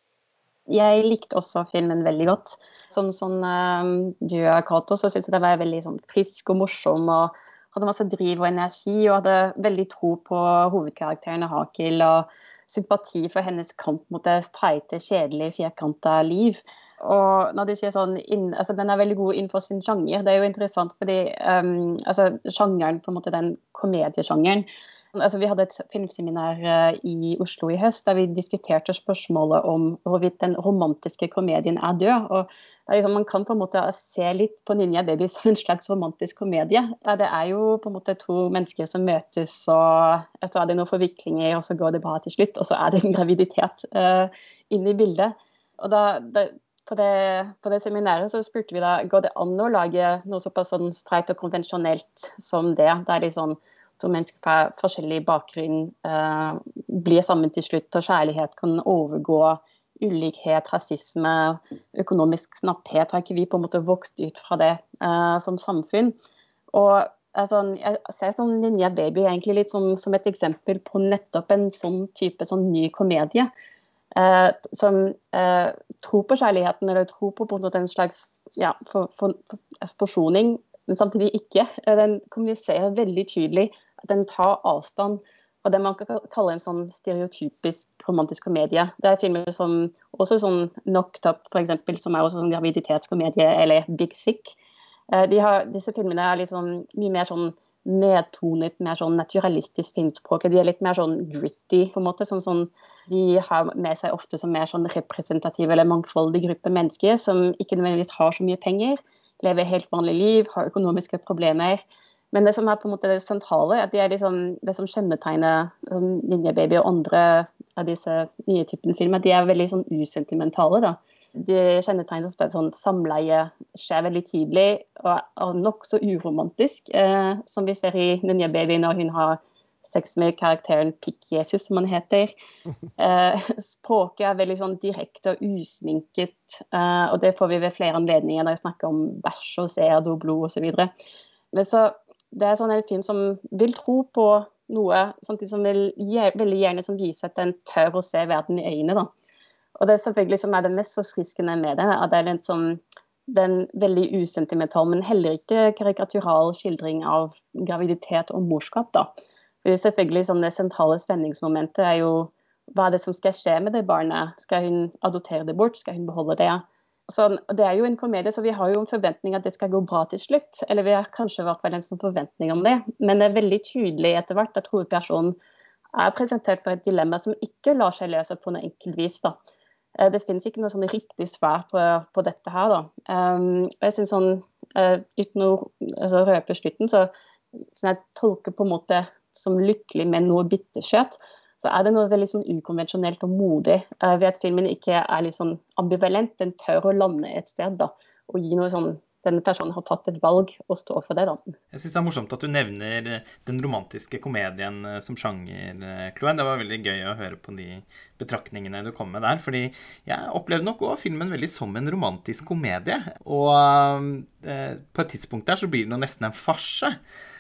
Jeg likte også filmen veldig godt. Som sånn um, du, Cato, så syntes jeg det var veldig sånn, frisk og morsom. og hadde masse driv og energi og hadde veldig tro på hovedkarakteren Hakil. Og sympati for hennes kamp mot det streite, kjedelige, firkanta liv. Og når du sier sånn, inn, altså Den er veldig god innenfor sin sjanger. Det er jo interessant fordi um, altså, sjangeren, på en måte den komediesjangeren, Altså, vi hadde et filmseminar uh, i Oslo i høst der vi diskuterte spørsmålet om hvorvidt den romantiske komedien er død. og liksom, Man kan på en måte se litt på Ninja Baby som en slags romantisk komedie. Der det er jo på en måte to mennesker som møtes, og så er det noen forviklinger, og så går det bra til slutt. Og så er det en graviditet uh, inn i bildet. Og da, da på det, på det, seminaret så spurte vi da går det an å lage noe såpass sånn streit og konvensjonelt som det. Der de sånn to mennesker fra forskjellig bakgrunn uh, blir sammen til slutt, og kjærlighet kan overgå ulikhet, rasisme, økonomisk knapphet. Har ikke vi på en måte vokst ut fra det uh, som samfunn? Og altså, Jeg ser sånn Ninja Baby egentlig litt som, som, et eksempel på nettopp en sånn type sånn ny komedie. Uh, som uh, tror på kjærligheten, eller tror på, på en slags ja, for, for, for, forsoning, men samtidig ikke. Den kommuniserer veldig tydelig den tar avstand fra det man kan kalle en sånn stereotypisk romantisk komedie. Det er filmer som også sånn Knocked Up, f.eks., som er også sånn graviditetskomedie, eller Big Sick. Eh, de har, disse filmene er liksom mye mer sånn nedtonet, mer sånn naturalistisk filmspråk. De er litt mer sånn gritty, på en måte. Sånn, sånn, de har med seg ofte som mer sånn representativ eller mangfoldig gruppe mennesker som ikke nødvendigvis har så mye penger, lever helt vanlig liv, har økonomiske problemer. Men det som er på en måte det sentrale, er at de er liksom, det som kjennetegner liksom, Ninja Baby og andre av disse nye typen filmer, de er veldig sånn usentimentale. da. De kjennetegner ofte et sånn samleie skjer veldig tidlig og er nokså uromantisk, eh, som vi ser i Ninja Baby når hun har sex med karakteren Pikk-Jesus, som han heter. Eh, språket er veldig sånn direkte og usminket, eh, og det får vi ved flere anledninger når jeg snakker om bæsj og sæd og blod osv. Men så det er sånn en film som vil tro på noe, samtidig som vil veldig gjerne som vise at den tør å se verden i øynene. Da. Og det er selvfølgelig som er det mest forfriskende med det, at det er sånn, den veldig usentimental, men heller ikke karikatural skildring av graviditet og morskap. da. Fordi selvfølgelig som Det sentrale spenningsmomentet er jo hva er det som skal skje med det barnet? Skal hun adoptere det bort? Skal hun beholde det? Så det er jo en komedie, så vi har jo en forventning at det skal gå bra til slutt. Eller vi har kanskje vært vel en sånn forventning om det. Men det er veldig tydelig etter hvert at hovedpersonen er presentert for et dilemma som ikke lar seg løse på noe enkelt vis. da. Eh, det finnes ikke noe sånn riktig svar på, på dette her. da. Um, jeg synes sånn, uh, Uten å altså, røpe slutten, så, sånn jeg tolker på en måte som lykkelig med noe bitterskjøtt så er det noe veldig sånn ukonvensjonelt og modig uh, ved at filmen ikke er litt sånn ambivalent. Den tør å lande et sted da, og gi noe sånn denne personen har tatt et valg og står for det, da. Jeg syns det er morsomt at du nevner den romantiske komedien eh, som sjanger, eh, Chloé. Det var veldig gøy å høre på de betraktningene du kom med der. Fordi jeg opplevde nok òg filmen veldig som en romantisk komedie. Og eh, på et tidspunkt der så blir det nå nesten en farse.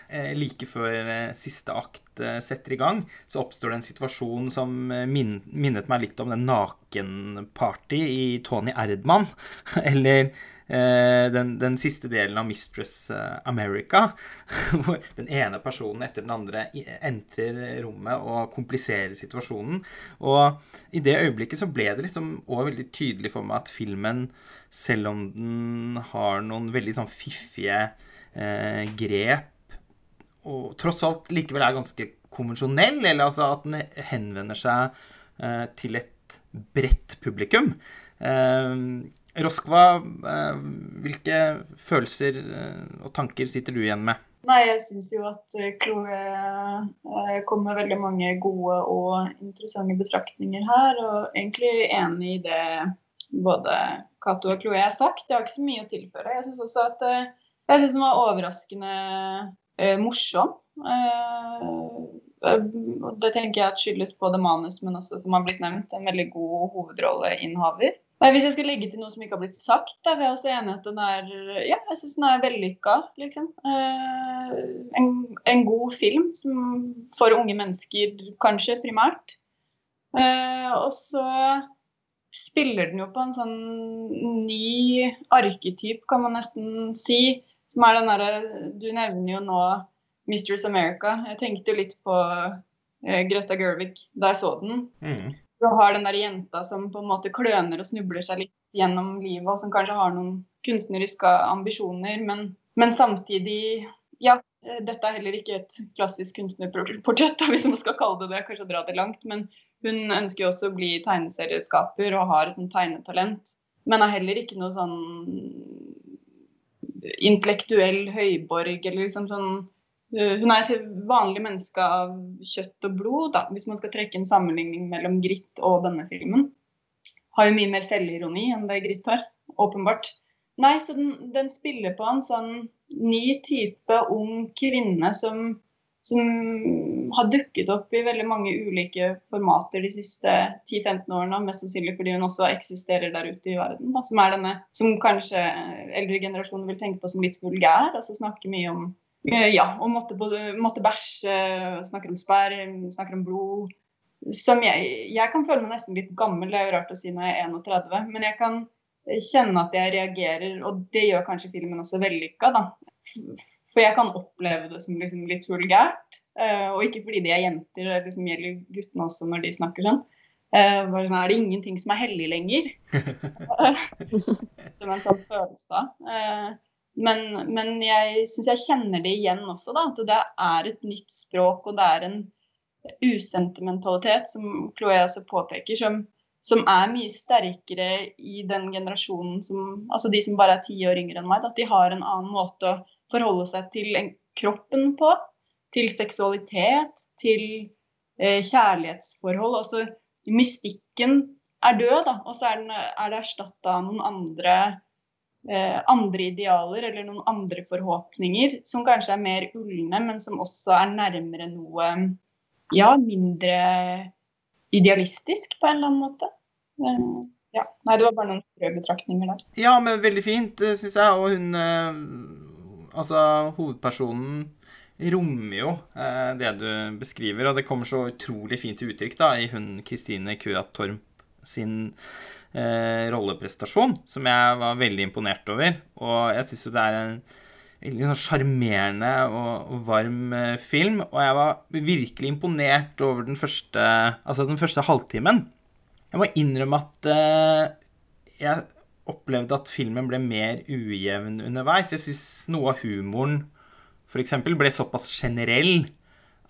Eh, like før eh, siste akt eh, setter i gang, så oppstår det en situasjon som minnet meg litt om den nakenparty i Tony Erdman. Eller den, den, siste delen av Mistress America, hvor den ene personen etter den andre entrer rommet og kompliserer situasjonen. Og i det øyeblikket så ble det liksom òg veldig tydelig for meg at filmen, selv om den har noen veldig sånn fiffige eh, grep og tross alt likevel er ganske konvensjonell, eller altså at den henvender seg eh, til et bredt publikum. Eh, Roskva, eh, hvilke følelser eh, og tanker sitter du igjen med? Nei, jeg syns jo at eh, Chloé eh, kom med veldig mange gode og interessante betraktninger her. Og egentlig enig i det både Cato og Chloé har sagt. Jeg har ikke så mye å tilføre. Jeg syns også at jeg synes den var overraskende morsom. Eh, det tenker jeg at skyldes både manus, men også, som har blitt nevnt, en veldig god hovedrolleinnehaver. Hvis jeg skal legge til noe som ikke har blitt sagt, da, jeg også enig at den er ja, jeg synes den er vellykka. Liksom. Eh, en, en, god film som, for unge mennesker, kanskje, primært. Eh, og så spiller den jo på en sånn ny arketyp, kan man nesten si som er den derre Du nevner jo nå Mistress America. Jeg tenkte jo litt på eh, Greta Gervig da jeg så den. Mm. Du har den der jenta som på en måte kløner og snubler seg litt gjennom livet, og som kanskje har noen kunstneriske ambisjoner, men, men samtidig Ja, eh, dette er heller ikke et klassisk kunstnerportrett, hvis man skal kalle det det, kanskje dra det langt. Men hun ønsker jo også å bli tegneserieskaper og har et tegnetalent. Men er heller ikke noe sånn intellektuell høyborg eller liksom sånn uh, Hun er et vanlig menneske av kjøtt og blod, da, hvis man skal trekke en sammenligning mellom Gritt og denne filmen. Har jo mye mer selvironi enn det Gritt har, åpenbart. Nei, så den, den spiller på en sånn ny type ung kvinne som som har dukket opp i veldig mange ulike formater de siste 10-15 årene. Mest sannsynlig fordi hun også eksisterer der ute i verden. Da, som er denne som kanskje eldre generasjoner vil tenke på som litt vulgær. altså Snakke mye om ja, og måtte, måtte bæsje, snakker om sperm, snakker om blod. Som jeg, jeg kan føle meg nesten litt gammel, det er jo rart å si når jeg er 31, men jeg kan kjenne at jeg reagerer, og det gjør kanskje filmen også vellykka, da for jeg kan oppleve det som liksom litt vulgært. Uh, og ikke fordi de er jenter, det liksom gjelder guttene også når de snakker sånn. Uh, bare sånn, Er det ingenting som er hellig lenger? som en sånn følelse av. Uh, men, men, jeg syns jeg kjenner det igjen også, da. At det er et nytt språk, og det er en usentimentalitet, som Chloé også påpeker, som, som er mye sterkere i den generasjonen som Altså de som bare er ti år yngre enn meg. At de har en annen måte å forholde seg til kroppen på, til seksualitet, til eh, kjærlighetsforhold. Altså mystikken er død, da, og så er, er det erstatta av noen andre, eh, andre idealer eller noen andre forhåpninger som kanskje er mer ulne, men som også er nærmere noe ja, mindre idealistisk på en eller annen måte. Eh, ja. Nei, det var bare noen frø betraktninger der. Ja, men veldig fint, syns jeg. Og hun eh, Altså, hovedpersonen rommer jo eh, det du beskriver, og det kommer så utrolig fint til uttrykk da, i hun Kristine Kuat Torp sin eh, rolleprestasjon, som jeg var veldig imponert over. Og jeg syns jo det er en veldig sånn sjarmerende og, varm eh, film, og jeg var virkelig imponert over den første, altså den første halvtimen. Jeg må innrømme at eh, jeg opplevde at filmen ble mer ujevn underveis. Jeg syns noe av humoren f.eks. ble såpass generell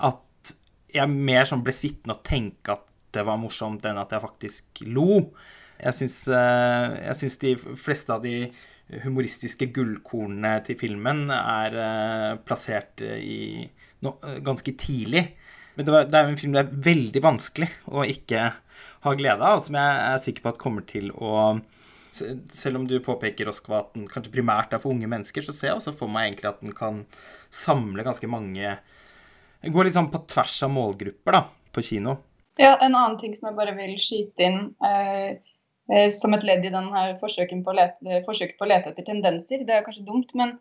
at jeg mer sånn ble sittende og tenke at det var morsomt, enn at jeg faktisk lo. Jeg syns, eh, de fleste av de humoristiske gullkornene til filmen er eh, plassert i no, ganske tidlig. Men det er jo en film det er veldig vanskelig å ikke ha glede av, og som jeg er sikker på at kommer til å selv om du påpeker Oskva at den kanskje primært er for unge mennesker, så ser jeg også for meg egentlig at den kan samle ganske mange Gå litt sånn på tvers av målgrupper, da, på kino. Ja, en annen ting som jeg bare vil skyte inn eh, eh, som et ledd i denne forsøken på, lete, forsøket på å lete etter tendenser. Det er kanskje dumt, men,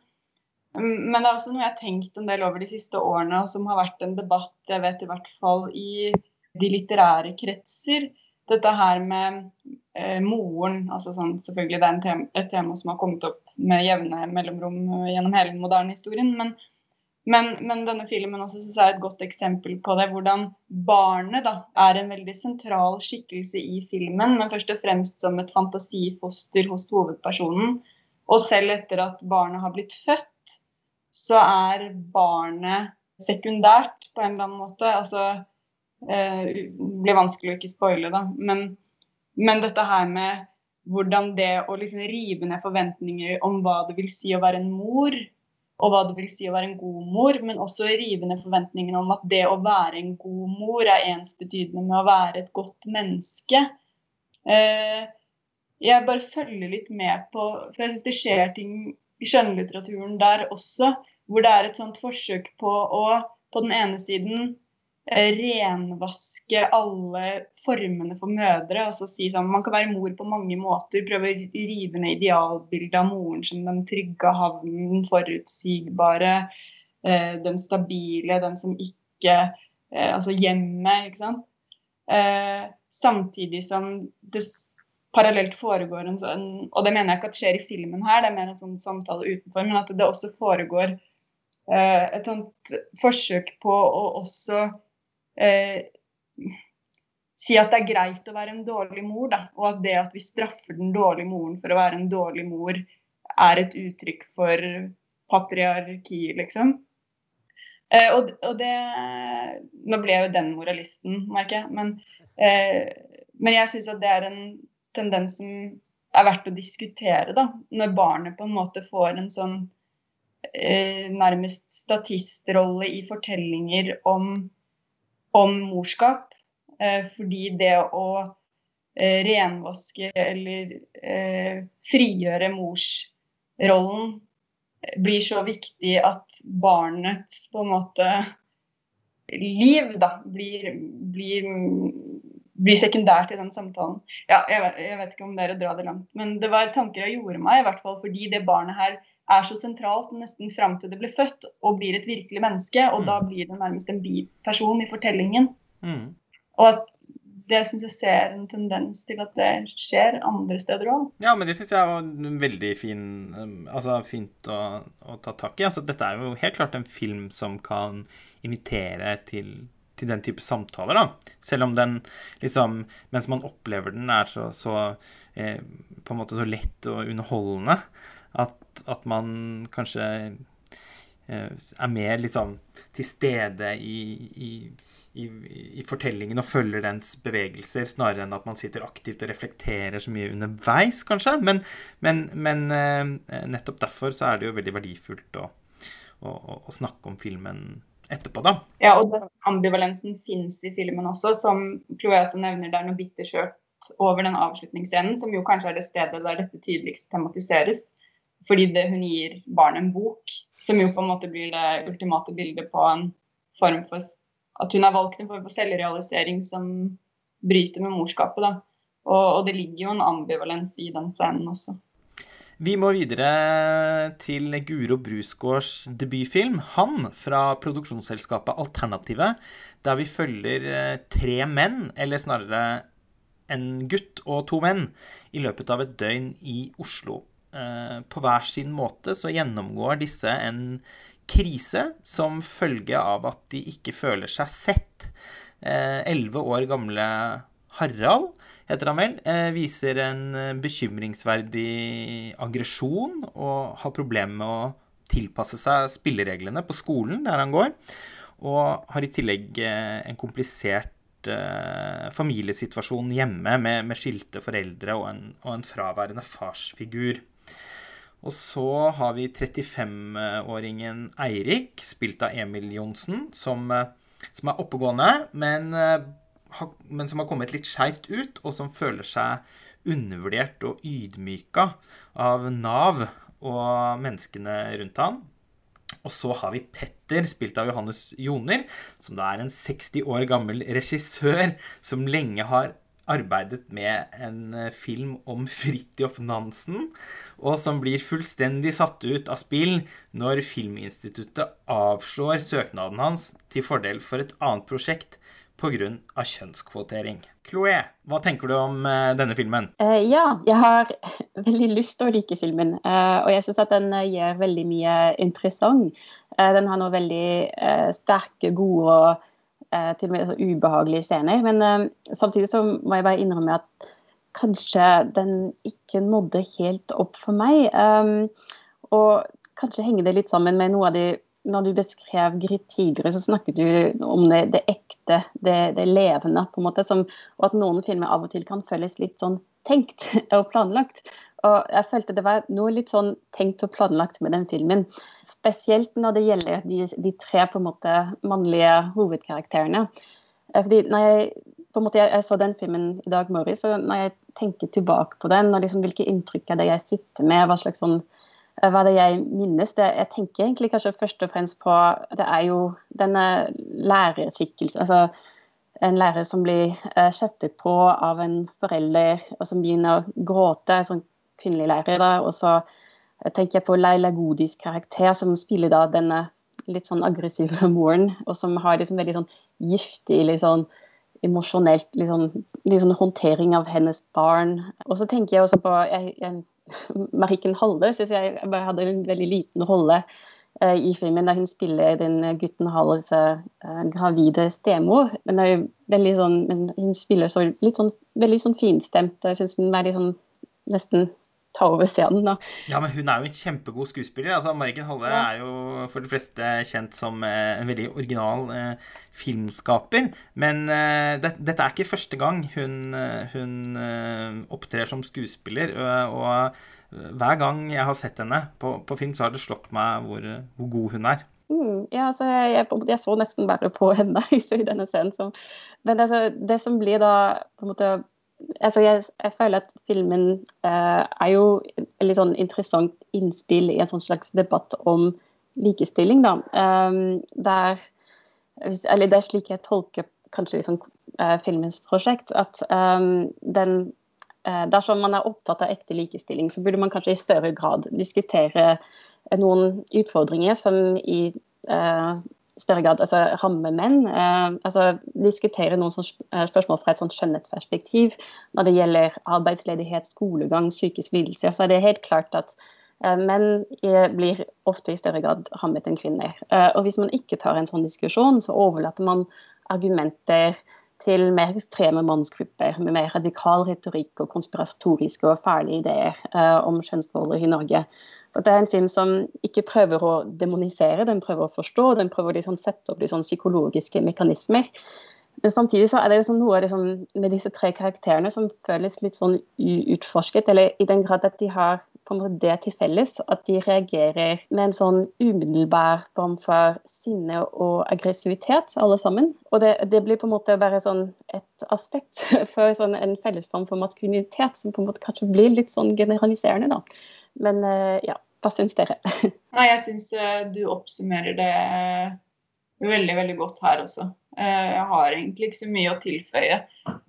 men, det er også noe jeg har tenkt en del over de siste årene, og som har vært en debatt jeg vet i hvert fall i de litterære kretser dette her med eh, moren altså sånn, Selvfølgelig det er tema, et tema som har kommet opp med jevne mellomrom gjennom hele den moderne historien. Men, men, men denne filmen også synes jeg er et godt eksempel på det. Hvordan barnet da, er en veldig sentral skikkelse i filmen, men først og fremst som et fantasifoster hos hovedpersonen. Og selv etter at barnet har blitt født, så er barnet sekundært på en eller annen måte. altså eh, blir vanskelig å ikke spoile, da. Men, men, dette her med hvordan det å liksom rive ned forventninger om hva det vil si å være en mor, og hva det vil si å være en god mor, men også rive ned forventningene om at det å være en god mor er ensbetydende med å være et godt menneske. Eh, jeg bare følger litt med på For jeg syns det skjer ting i skjønnlitteraturen der også, hvor det er et sånt forsøk på å på den ene siden renvaske alle formene for mødre. altså si sånn, Man kan være mor på mange måter. Prøve å rive ned idealbildet av moren som den trygge havnen, den forutsigbare, eh, den stabile, den som ikke eh, Altså hjemmet, ikke sant. Eh, samtidig som det parallelt foregår en sånn Og det mener jeg ikke at skjer i filmen her, det er mer en sånn samtale utenfor, men at det også foregår eh, et sånt forsøk på å også eh, si at det er greit å være en dårlig mor, da, og at det at vi straffer den dårlige moren for å være en dårlig mor, er et uttrykk for patriarki, liksom. Eh, og, og, det Nå ble jeg jo den moralisten, merker jeg, men, eh, men jeg syns at det er en tendens som er verdt å diskutere, da. Når barnet på en måte får en sånn eh, nærmest statistrolle i fortellinger om om morskap. Eh, fordi det å eh, renvaske eller eh, frigjøre morsrollen blir så viktig at barnets på en måte liv da, blir, blir, blir sekundært i den samtalen. Ja, jeg, jeg, vet ikke om det er å dra det langt, men det var tanker jeg gjorde meg, i hvert fall fordi det barnet her er så sentralt nesten fram til det blir født og blir et virkelig menneske. Og mm. da blir det nærmest en biperson i fortellingen. Mm. Og at det syns jeg ser en tendens til at det skjer andre steder òg. Ja, men det syns jeg var veldig fin, um, altså fint å, å, ta tak i. Altså, dette er jo helt klart en film som kan invitere til, til den type samtaler, da. Selv om den liksom Mens man opplever den, er så, så eh, på en måte så lett og underholdende at, at man kanskje eh, er mer liksom til stede i, i, i, i, fortellingen og følger dens bevegelser, snarere enn at man sitter aktivt og reflekterer så mye underveis, kanskje. Men, men, men eh, nettopp derfor så er det jo veldig verdifullt å, å, å snakke om filmen etterpå, da. Ja, og den ambivalensen fins i filmen også, som Chloé også nevner det er noe bitterskjørt over den avslutningsscenen, som jo kanskje er det stedet der dette tydeligst tematiseres fordi det, hun gir barnet en bok, som jo på en måte blir det ultimate bildet på en form for At hun har valgt en form for selvrealisering som bryter med morskapet. da. Og, og det ligger jo en ambivalens i den scenen også. Vi må videre til Guro Brusgaards debutfilm 'Han' fra produksjonsselskapet Alternativet, der vi følger eh, tre menn, eller snarere en gutt og to menn, i løpet av et døgn i Oslo. Eh, på hver sin måte så gjennomgår disse en krise som følge av at de ikke føler seg sett. Eh, elleve år gamle Harald, heter han vel, eh, viser en bekymringsverdig aggresjon og har problemer med å tilpasse seg spillereglene på skolen der han går, og har i tillegg en komplisert familiesituasjon hjemme med, med skilte foreldre og en, og en fraværende farsfigur. Og så har vi 35-åringen Eirik, spilt av Emil Johnsen, som, eh, som er oppegående, men, eh, men, som har kommet litt skeivt ut, og som føler seg undervurdert og ydmyka av Nav og menneskene rundt han. Og så har vi Petter, spilt av Johannes Joner, som da er en 60 år gammel regissør som lenge har arbeidet med en eh, film om Fridtjof Nansen, og som blir fullstendig satt ut av spill når Filminstituttet avslår søknaden hans til fordel for et annet prosjekt pga. kjønnskvotering. Chloé, hva tenker du om uh, denne filmen? Uh, ja, jeg har veldig lyst til å like filmen. Uh, og jeg syns at den gjør veldig mye interessant. den har noen veldig sterke, gode og Eh, til og med så ubehagelige scener. Men uh, samtidig så må jeg bare innrømme at kanskje den ikke nådde helt opp for meg. Um, og kanskje henger det litt sammen med noe av det Når du beskrev Grit tidligere, så snakket du om det, det ekte, det, det, levende, på en måte. Som, og at noen filmer av og til kan føles litt sånn tenkt og planlagt. Og jeg følte det var noe litt sånn tenkt og planlagt med den filmen. Spesielt når det gjelder de, de tre på en måte mannlige hovedkarakterene. Eh, fordi når jeg, på en måte, jeg, jeg så den filmen i dag morges, og når jeg tenker tilbake på den, og liksom hvilke inntrykk er det jeg sitter med, hva slags sånn eh, hva det jeg minnes. Det, jeg tenker egentlig kanskje først og fremst på Det er jo denne lærerskikkelsen. altså en lærer som blir uh, kjeftet på av en forelder, og som begynner å gråte. En sånn kvinnelig lærer. Da. Og så tenker jeg på Leila Godis karakter, som spiller da denne litt sånn aggressive moren, og som har liksom veldig sånn giftig sånn emosjonelt liksom, liksom håndtering av hennes barn. Og så tenker jeg også på jeg, jeg, Marikken Halle syns jeg bare hadde en veldig liten rolle i filmen, da hun spiller den gutten Halles uh, gravide stemor. Men, er sånn, men hun spiller så litt sånn veldig sånn finstemt, og jeg syns hun er litt sånn nesten ta over scenen. Da. Ja, men hun er jo en kjempegod skuespiller. altså Mariken Halle ja. er jo for de fleste kjent som eh, en veldig original eh, filmskaper. Men eh, det, dette er ikke første gang hun, eh, hun eh, opptrer som skuespiller. og hver gang jeg har sett henne på, på film, så har det slått meg hvor, hvor god hun er. Mm, ja, altså jeg, jeg, jeg, så nesten bare på henne i denne scenen. Som, men altså, det som blir da på en måte altså jeg, jeg, føler at filmen eh, er jo et litt sånn interessant innspill i en sånn slags debatt om likestilling. da. Um, der, eller det er slik jeg tolker kanskje liksom, eh, filmens prosjekt. At um, den dersom man er opptatt av ekte likestilling, så burde man kanskje i større grad diskutere noen utfordringer som i større grad altså, rammer menn. Uh, altså, diskutere noen eh, spørsmål fra et sånt skjønnhetsperspektiv. Når det gjelder arbeidsledighet, skolegang, psykisk lidelse, så er det helt klart at uh, menn blir ofte i større grad rammet enn kvinner. Eh, og hvis man ikke tar en sånn diskusjon, så overlater man argumenter til mer ekstreme mannsgrupper med mer radikal retorikk og konspiratoriske og fæle ideer uh, om kjønnsroller i Norge. Så Det er en film som ikke prøver å demonisere, den prøver å forstå, den prøver å liksom sette opp liksom psykologiske mekanismer. Men samtidig så er det liksom noe liksom med disse tre karakterene som føles litt sånn uutforsket, eller i den grad at de har på en måte det til felles at de reagerer med en sånn umiddelbar form for sinne og aggressivitet, alle sammen. Og det, det blir på en måte bare sånn et aspekt for sånn en felles form for maskulinitet som på en måte kanskje blir litt sånn generaliserende, da. Men eh, ja, hva syns dere? Nei, jeg syns eh, du oppsummerer det veldig, veldig godt her også. Eh, jeg har egentlig ikke så mye å tilføye.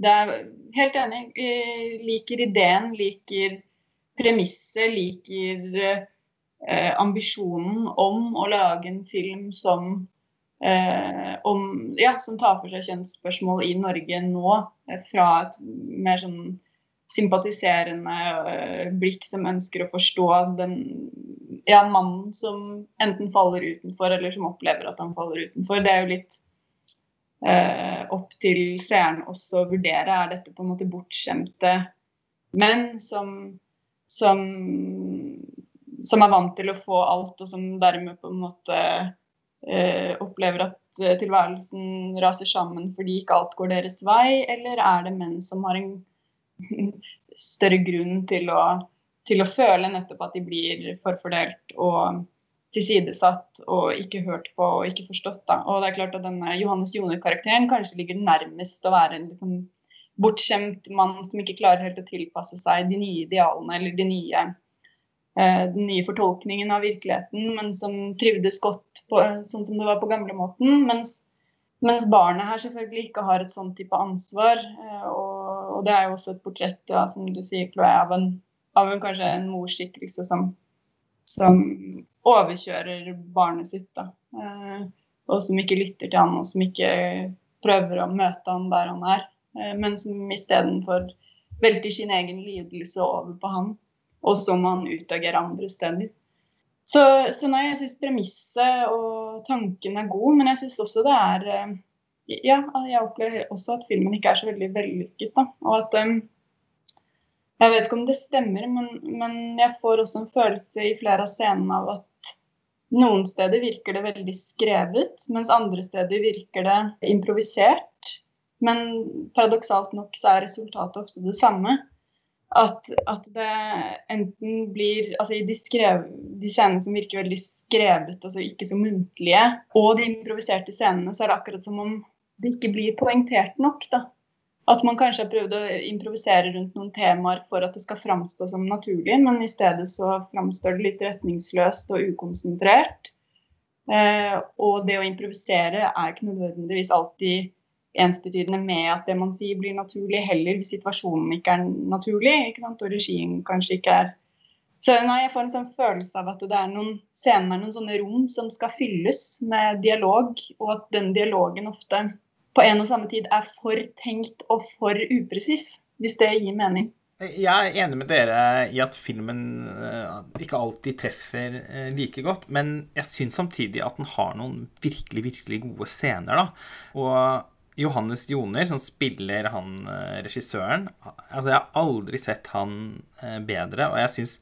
Det er helt enig. Jeg liker ideen, liker premisset, liker eh, ambisjonen om å lage en film som, eh, om, ja, som tar for seg kjønnsspørsmål i Norge nå, eh, fra et mer sånn sympatiserende eh, blikk som ønsker å forstå den ja, mannen som enten faller utenfor, eller som opplever at han faller utenfor. Det er jo litt eh, opp til seeren også å vurdere. Er dette på en måte bortskjemte menn som som, som, er vant til å få alt, og som dermed på en måte eh, opplever at eh, tilværelsen raser sammen fordi ikke alt går deres vei, eller er det menn som har en større grunn til å, til å føle nettopp at de blir forfordelt og tilsidesatt og ikke hørt på og ikke forstått. Da. Og det er klart at denne Johannes Joner-karakteren kanskje ligger nærmest å være en bortskjemt mann som ikke klarer helt å tilpasse seg de nye idealene eller de nye, uh, den nye fortolkningen av virkeligheten, men som trivdes godt på, sånn som det var på gamlemåten. Mens, mens barnet her selvfølgelig ikke har et sånn type ansvar. Uh, og, og, det er jo også et portrett, ja, som du sier, Chloé, av en, av en kanskje en morsskikkelse som, som overkjører barnet sitt. da. Og som ikke lytter til han, og som ikke prøver å møte han der han er. Eh, men som istedenfor velter sin egen lidelse over på han, og så må han utagere andre steder. Så, så nei, jeg syns premisset og tanken er god, men jeg syns også det er eh, Ja, jeg opplever også at filmen ikke er så veldig vellykket. da, og at um, Jeg vet ikke om det stemmer, men, men jeg får også en følelse i flere av scenene av at noen steder virker det veldig skrevet, mens andre steder virker det improvisert. Men paradoksalt nok så er resultatet ofte det samme. At, at det enten blir Altså i de, skrev, de scenene som virker veldig skrevet, altså ikke så muntlige, og de improviserte scenene, så er det akkurat som om det ikke blir poengtert nok. da. At man kanskje har prøvd å improvisere rundt noen temaer for at det skal framstå som naturlig, men i stedet så framstår det litt retningsløst og ukonsentrert. Eh, og det å improvisere er ikke nødvendigvis alltid ensbetydende med at det man sier blir naturlig, heller hvis situasjonen ikke er naturlig, ikke sant? og regien kanskje ikke er så nei, Jeg får en sånn følelse av at det er noen scener, noen sånne rom som skal fylles med dialog, og at den dialogen ofte på en og samme tid er for tenkt og for upresis, hvis det gir mening. Jeg er enig med dere i at filmen eh, ikke alltid treffer eh, like godt, men jeg syns samtidig at den har noen virkelig, virkelig gode scener, da. Og Johannes Joner, som spiller han eh, regissøren. Altså, jeg har aldri sett han bedre, og jeg syns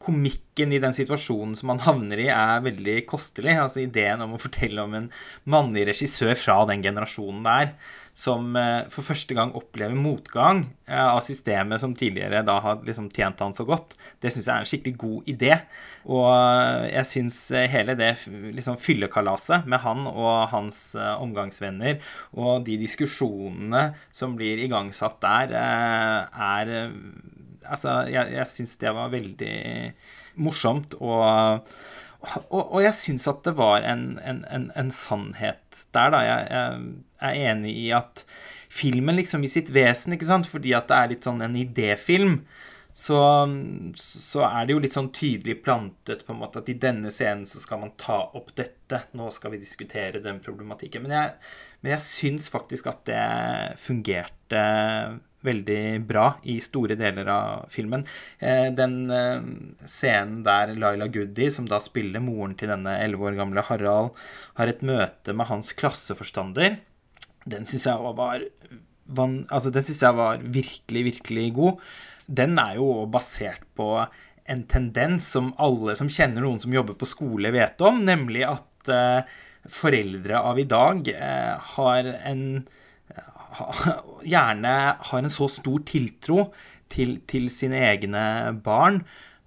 komikken i den situasjonen som man havner i, er veldig kostelig. Altså ideen om å fortelle om en mannlig regissør fra den generasjonen der, som eh, for første gang opplever motgang eh, av systemet som tidligere da har liksom tjent han så godt, det syns jeg er en skikkelig god idé. Og eh, jeg syns hele det liksom fyllekalaset med han og hans omgangsvenner og de diskusjonene som blir igangsatt der, er Altså, jeg, jeg syns det var veldig morsomt, og, og, og jeg syns at det var en, en, en, en sannhet der, da. Jeg, jeg, er enig i at filmen liksom i sitt vesen, ikke sant, fordi at det er litt sånn en idéfilm, så, så, er det jo litt sånn tydelig plantet på en måte at i denne scenen så skal man ta opp dette. Nå skal vi diskutere den problematikken. Men jeg, men jeg syns faktisk at det fungerte veldig bra i store deler av filmen. Eh, den eh, scenen der Laila Goody, som da spiller moren til denne elleve år gamle Harald, har et møte med hans klasseforstander, den syns jeg var altså den synes jeg var virkelig, virkelig god. Den er jo basert på en tendens som alle som kjenner noen som jobber på skole, vet om, nemlig at uh, foreldre av i dag har en gjerne har en så stor tiltro til, til sine egne barn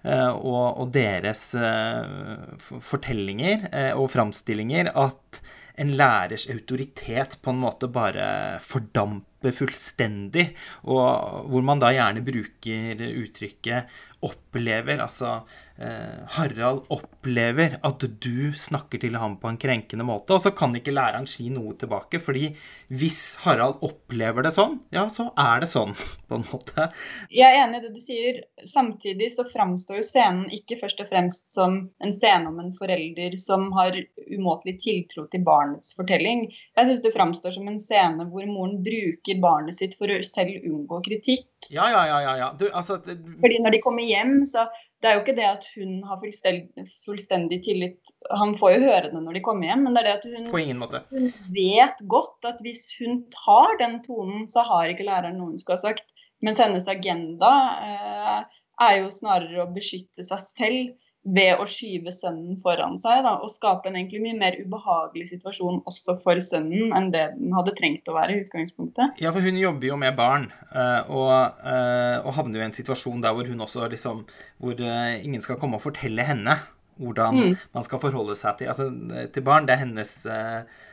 eh, og, og, deres eh, fortellinger eh, og framstillinger at en lærers autoritet på en måte bare fordamper fullstendig, og hvor man da gjerne bruker uttrykket 'opplever'. Altså eh, Harald opplever at du snakker til ham på en krenkende måte, og så kan ikke læreren si noe tilbake, fordi hvis Harald opplever det sånn, ja, så er det sånn, på en måte. Jeg er enig i det du sier. Samtidig så framstår jo scenen ikke først og fremst som en scene om en forelder som har umåtelig tiltro til barnets fortelling. Jeg syns det framstår som en scene hvor moren bruker barnet sitt for å selv unngå kritikk. Ja, ja, ja. ja, du, altså, det... Fordi når de kommer hjem, så det er jo ikke det at hun har fullstendig, fullstendig, tillit Han får jo høre det når de kommer hjem, men det er det at hun, På ingen måte. hun vet godt at hvis hun tar den tonen, så har ikke læreren noe hun skulle ha sagt. Mens hennes agenda eh, er jo snarere å beskytte seg selv ved å skyve sønnen foran seg da, og skape en egentlig mye mer ubehagelig situasjon også for sønnen enn det den hadde trengt å være i utgangspunktet. Ja, for hun jobber jo med barn, eh, og, eh, og havner jo i en situasjon der hvor hun også liksom Hvor eh, ingen skal komme og fortelle henne hvordan mm. man skal forholde seg til, altså, til barn. Det er hennes eh,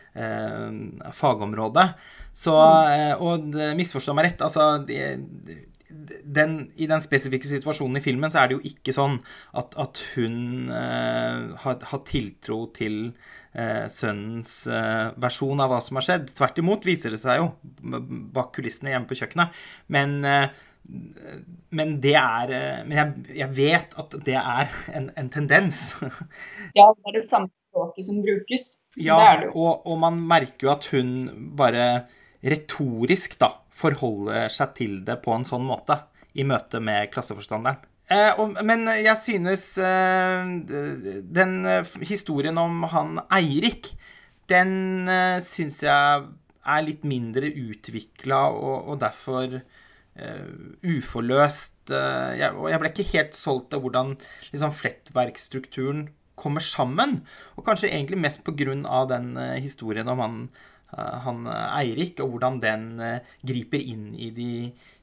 fagområde. Så, mm. og misforstå meg rett, altså de, den, I den spesifikke situasjonen i filmen så er det jo ikke sånn at, at hun eh, har, har, tiltro til eh, sønnens eh, versjon av hva som har skjedd. Tvert imot viser det seg jo bak kulissene hjemme på kjøkkenet. Men, eh, men det er eh, Men jeg, jeg, vet at det er en, en tendens. ja, det er det samme språket som brukes. Ja, det det og, og man merker jo at hun bare retorisk da, forholder seg til det på en sånn måte i møte med klasseforstanderen. Eh, og, men jeg synes eh, den eh, historien om han Eirik, den eh, syns jeg er litt mindre utvikla og, og, derfor uh, uforløst. Uh, jeg, og jeg ble ikke helt solgt av hvordan liksom, flettverkstrukturen kommer sammen. Og kanskje egentlig mest av den historien om han Eh, han eh, Eirik, og hvordan den eh, griper inn i de,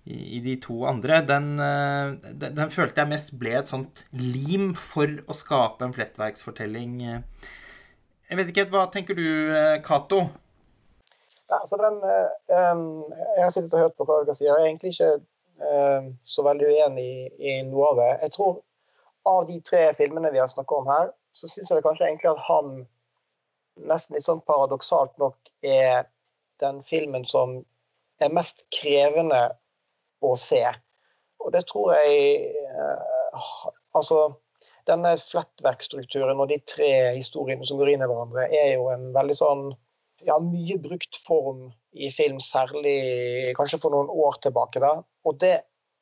i de to andre, den, den, den, følte jeg mest ble et sånt lim for å skape en flettverksfortelling. Jeg vet ikke helt, Hva tenker du, Cato? Ja, altså den, jeg har sittet og hørt på hva dere sier. Jeg er egentlig ikke så veldig uenig i, i noe av det. Jeg tror av de tre filmene vi har snakket om her, så syns jeg kanskje egentlig at han nesten litt sånn paradoksalt nok er den filmen som er mest krevende å se. Og det tror jeg eh, Altså, denne flettverkstrukturen og de tre historiene som går inn i hverandre, er jo en veldig sånn ja, mye brukt form i film, særlig kanskje for noen år tilbake. da. Og det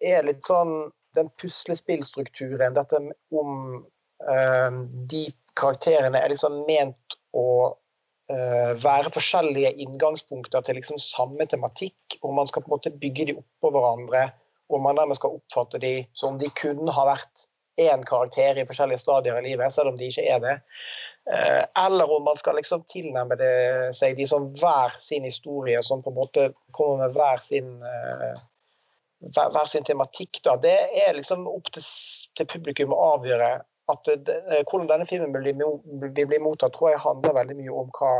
er litt sånn den puslespillstrukturen, dette om eh, de karakterene er liksom ment å uh, være forskjellige inngangspunkter til liksom samme tematikk, hvor man skal på en måte bygge de oppå hverandre, og man dermed skal oppfatte de som de kunne ha vært én karakter i forskjellige stadier i livet, selv om de ikke er det. Uh, eller om man skal liksom tilnærme det seg de som hver sin historie, som på en måte kommer med hver sin hver, hver sin tematikk. Da. Det er liksom opp til, til publikum å avgjøre at det, eh, hvordan denne filmen vil bli, mottatt, tror jeg handler veldig mye om hva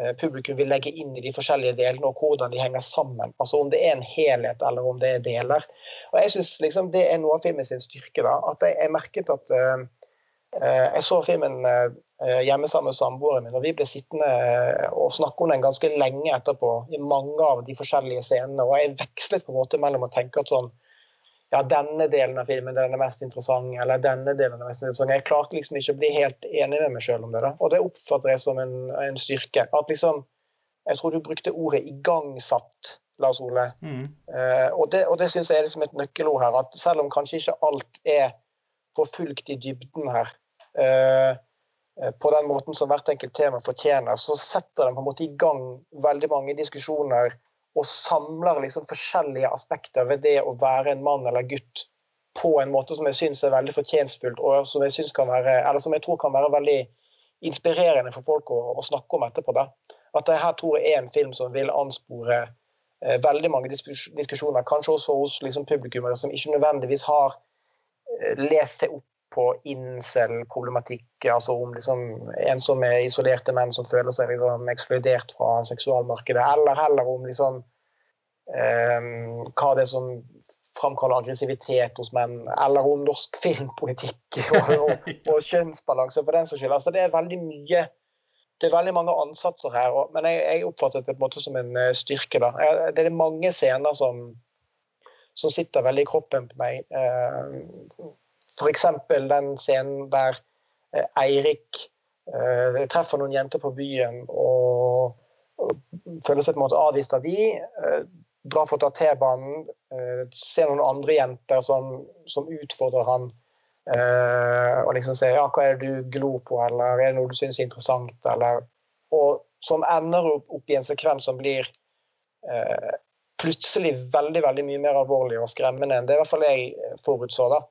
eh, publikum vil legge inn i de forskjellige delene, og hvordan de henger sammen. Altså Om det er en helhet, eller om det er deler. Og Jeg syns liksom, det er noe av filmen sin styrke. da, at Jeg, jeg merket at uh, Jeg så filmen uh, hjemme sammen med samboeren min, og vi ble sittende og snakke om den ganske lenge etterpå, i mange av de forskjellige scenene. og Jeg vekslet på en måte mellom å tenke at sånn ja, denne delen av filmen den er mest interessant, eller denne delen er mest interessant. Jeg klarte liksom ikke å bli helt enig med meg sjøl om det. da, Og det oppfatter jeg som en, en, styrke. At liksom Jeg tror du brukte ordet 'igangsatt', Lars Ole. Mm. Uh, og det, og det syns jeg er liksom et nøkkelord her. At selv om kanskje ikke alt er forfulgt i dybden her, uh, på den måten som hvert enkelt tema fortjener, så setter den på en måte i gang veldig mange diskusjoner og samler liksom forskjellige aspekter ved det å være en mann eller gutt på en måte som jeg syns er veldig fortjenstfullt, og som jeg, være, som jeg tror kan være veldig inspirerende for folk å, å snakke om etterpå. Da. At det her tror jeg er en film som vil anspore eh, veldig mange diskusjoner, kanskje også hos liksom, publikummere som ikke nødvendigvis har eh, lest seg opp på incel-problematikk, altså om liksom, er isolerte menn som føler seg liksom, ekskludert fra seksualmarkedet, eller heller om liksom, eh, hva det er som framkaller aggressivitet hos menn, eller om norsk filmpolitikk og, og, og kjønnsbalanse, for den saks skyld. Altså, det er veldig mye det er veldig mange ansatser her, men jeg, jeg oppfattet det på en måte som en uh, styrke. da. Jeg, det er mange scener som, som sitter veldig i kroppen på meg. Uh, F.eks. den scenen der eh, Eirik eh, treffer noen jenter på byen og, føler seg på en måte avvist av de, eh, drar for å ta T-banen, ser noen andre jenter som, som utfordrer han. Og liksom sier ja, hva er det du glor på, eller er det noe du syns er interessant, eller Og som ender opp, i en sekvens som blir plutselig veldig veldig mye mer alvorlig og skremmende enn det i hvert fall jeg forutså. da.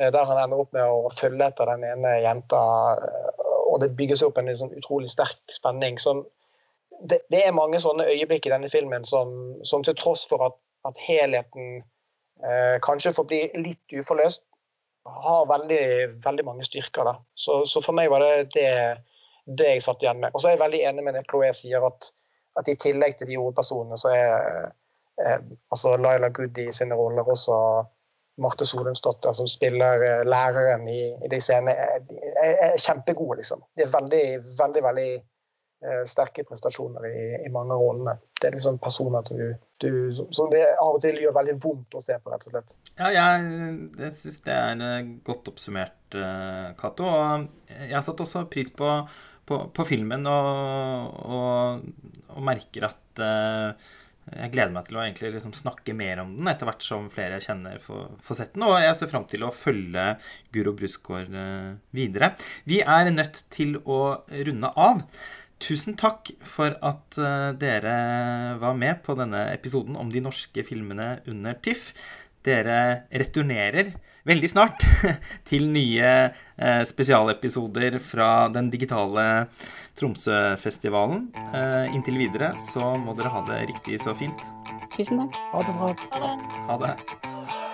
Eh, der han ender opp med å følge etter den ene jenta. Eh, og det bygges opp en sånn utrolig sterk spenning. Som, det, det, er mange sånne øyeblikk i denne filmen som, som til tross for at, at helheten eh, kanskje bli litt uforløst, har veldig, veldig mange styrker. Da. Så, så, for meg var det det, det jeg satt igjen med. Og så er jeg veldig enig med det Chloé sier, at, at i tillegg til de hovedpersonene, så er eh, altså Laila Goody sine roller også Marte Solumsdottir, som spiller eh, læreren i, i de scenene, er, er, kjempegode, liksom. De er veldig, veldig, veldig Eh, sterke prestasjoner i, i mange rollene. Det er liksom personer du, du, som det av og til gjør veldig vondt å se på, rett og slett. Ja, jeg, jeg syns det er eh, godt oppsummert, Cato. Og jeg satte også pris på, på, på filmen og, og, og, merker at uh, jeg gleder meg til å egentlig liksom snakke mer om den etter hvert som flere jeg kjenner får sett den. Og jeg ser fram til å følge Guro Brusgaard videre. Vi er nødt til å runde av. Tusen takk for at uh, dere var med på denne episoden om de norske filmene under TIFF. Dere returnerer veldig snart til nye uh, spesialepisoder fra den digitale Tromsøfestivalen. Uh, inntil videre så må dere ha det riktig så fint. Tusen takk. Ha det bra. Ha det. Ha det.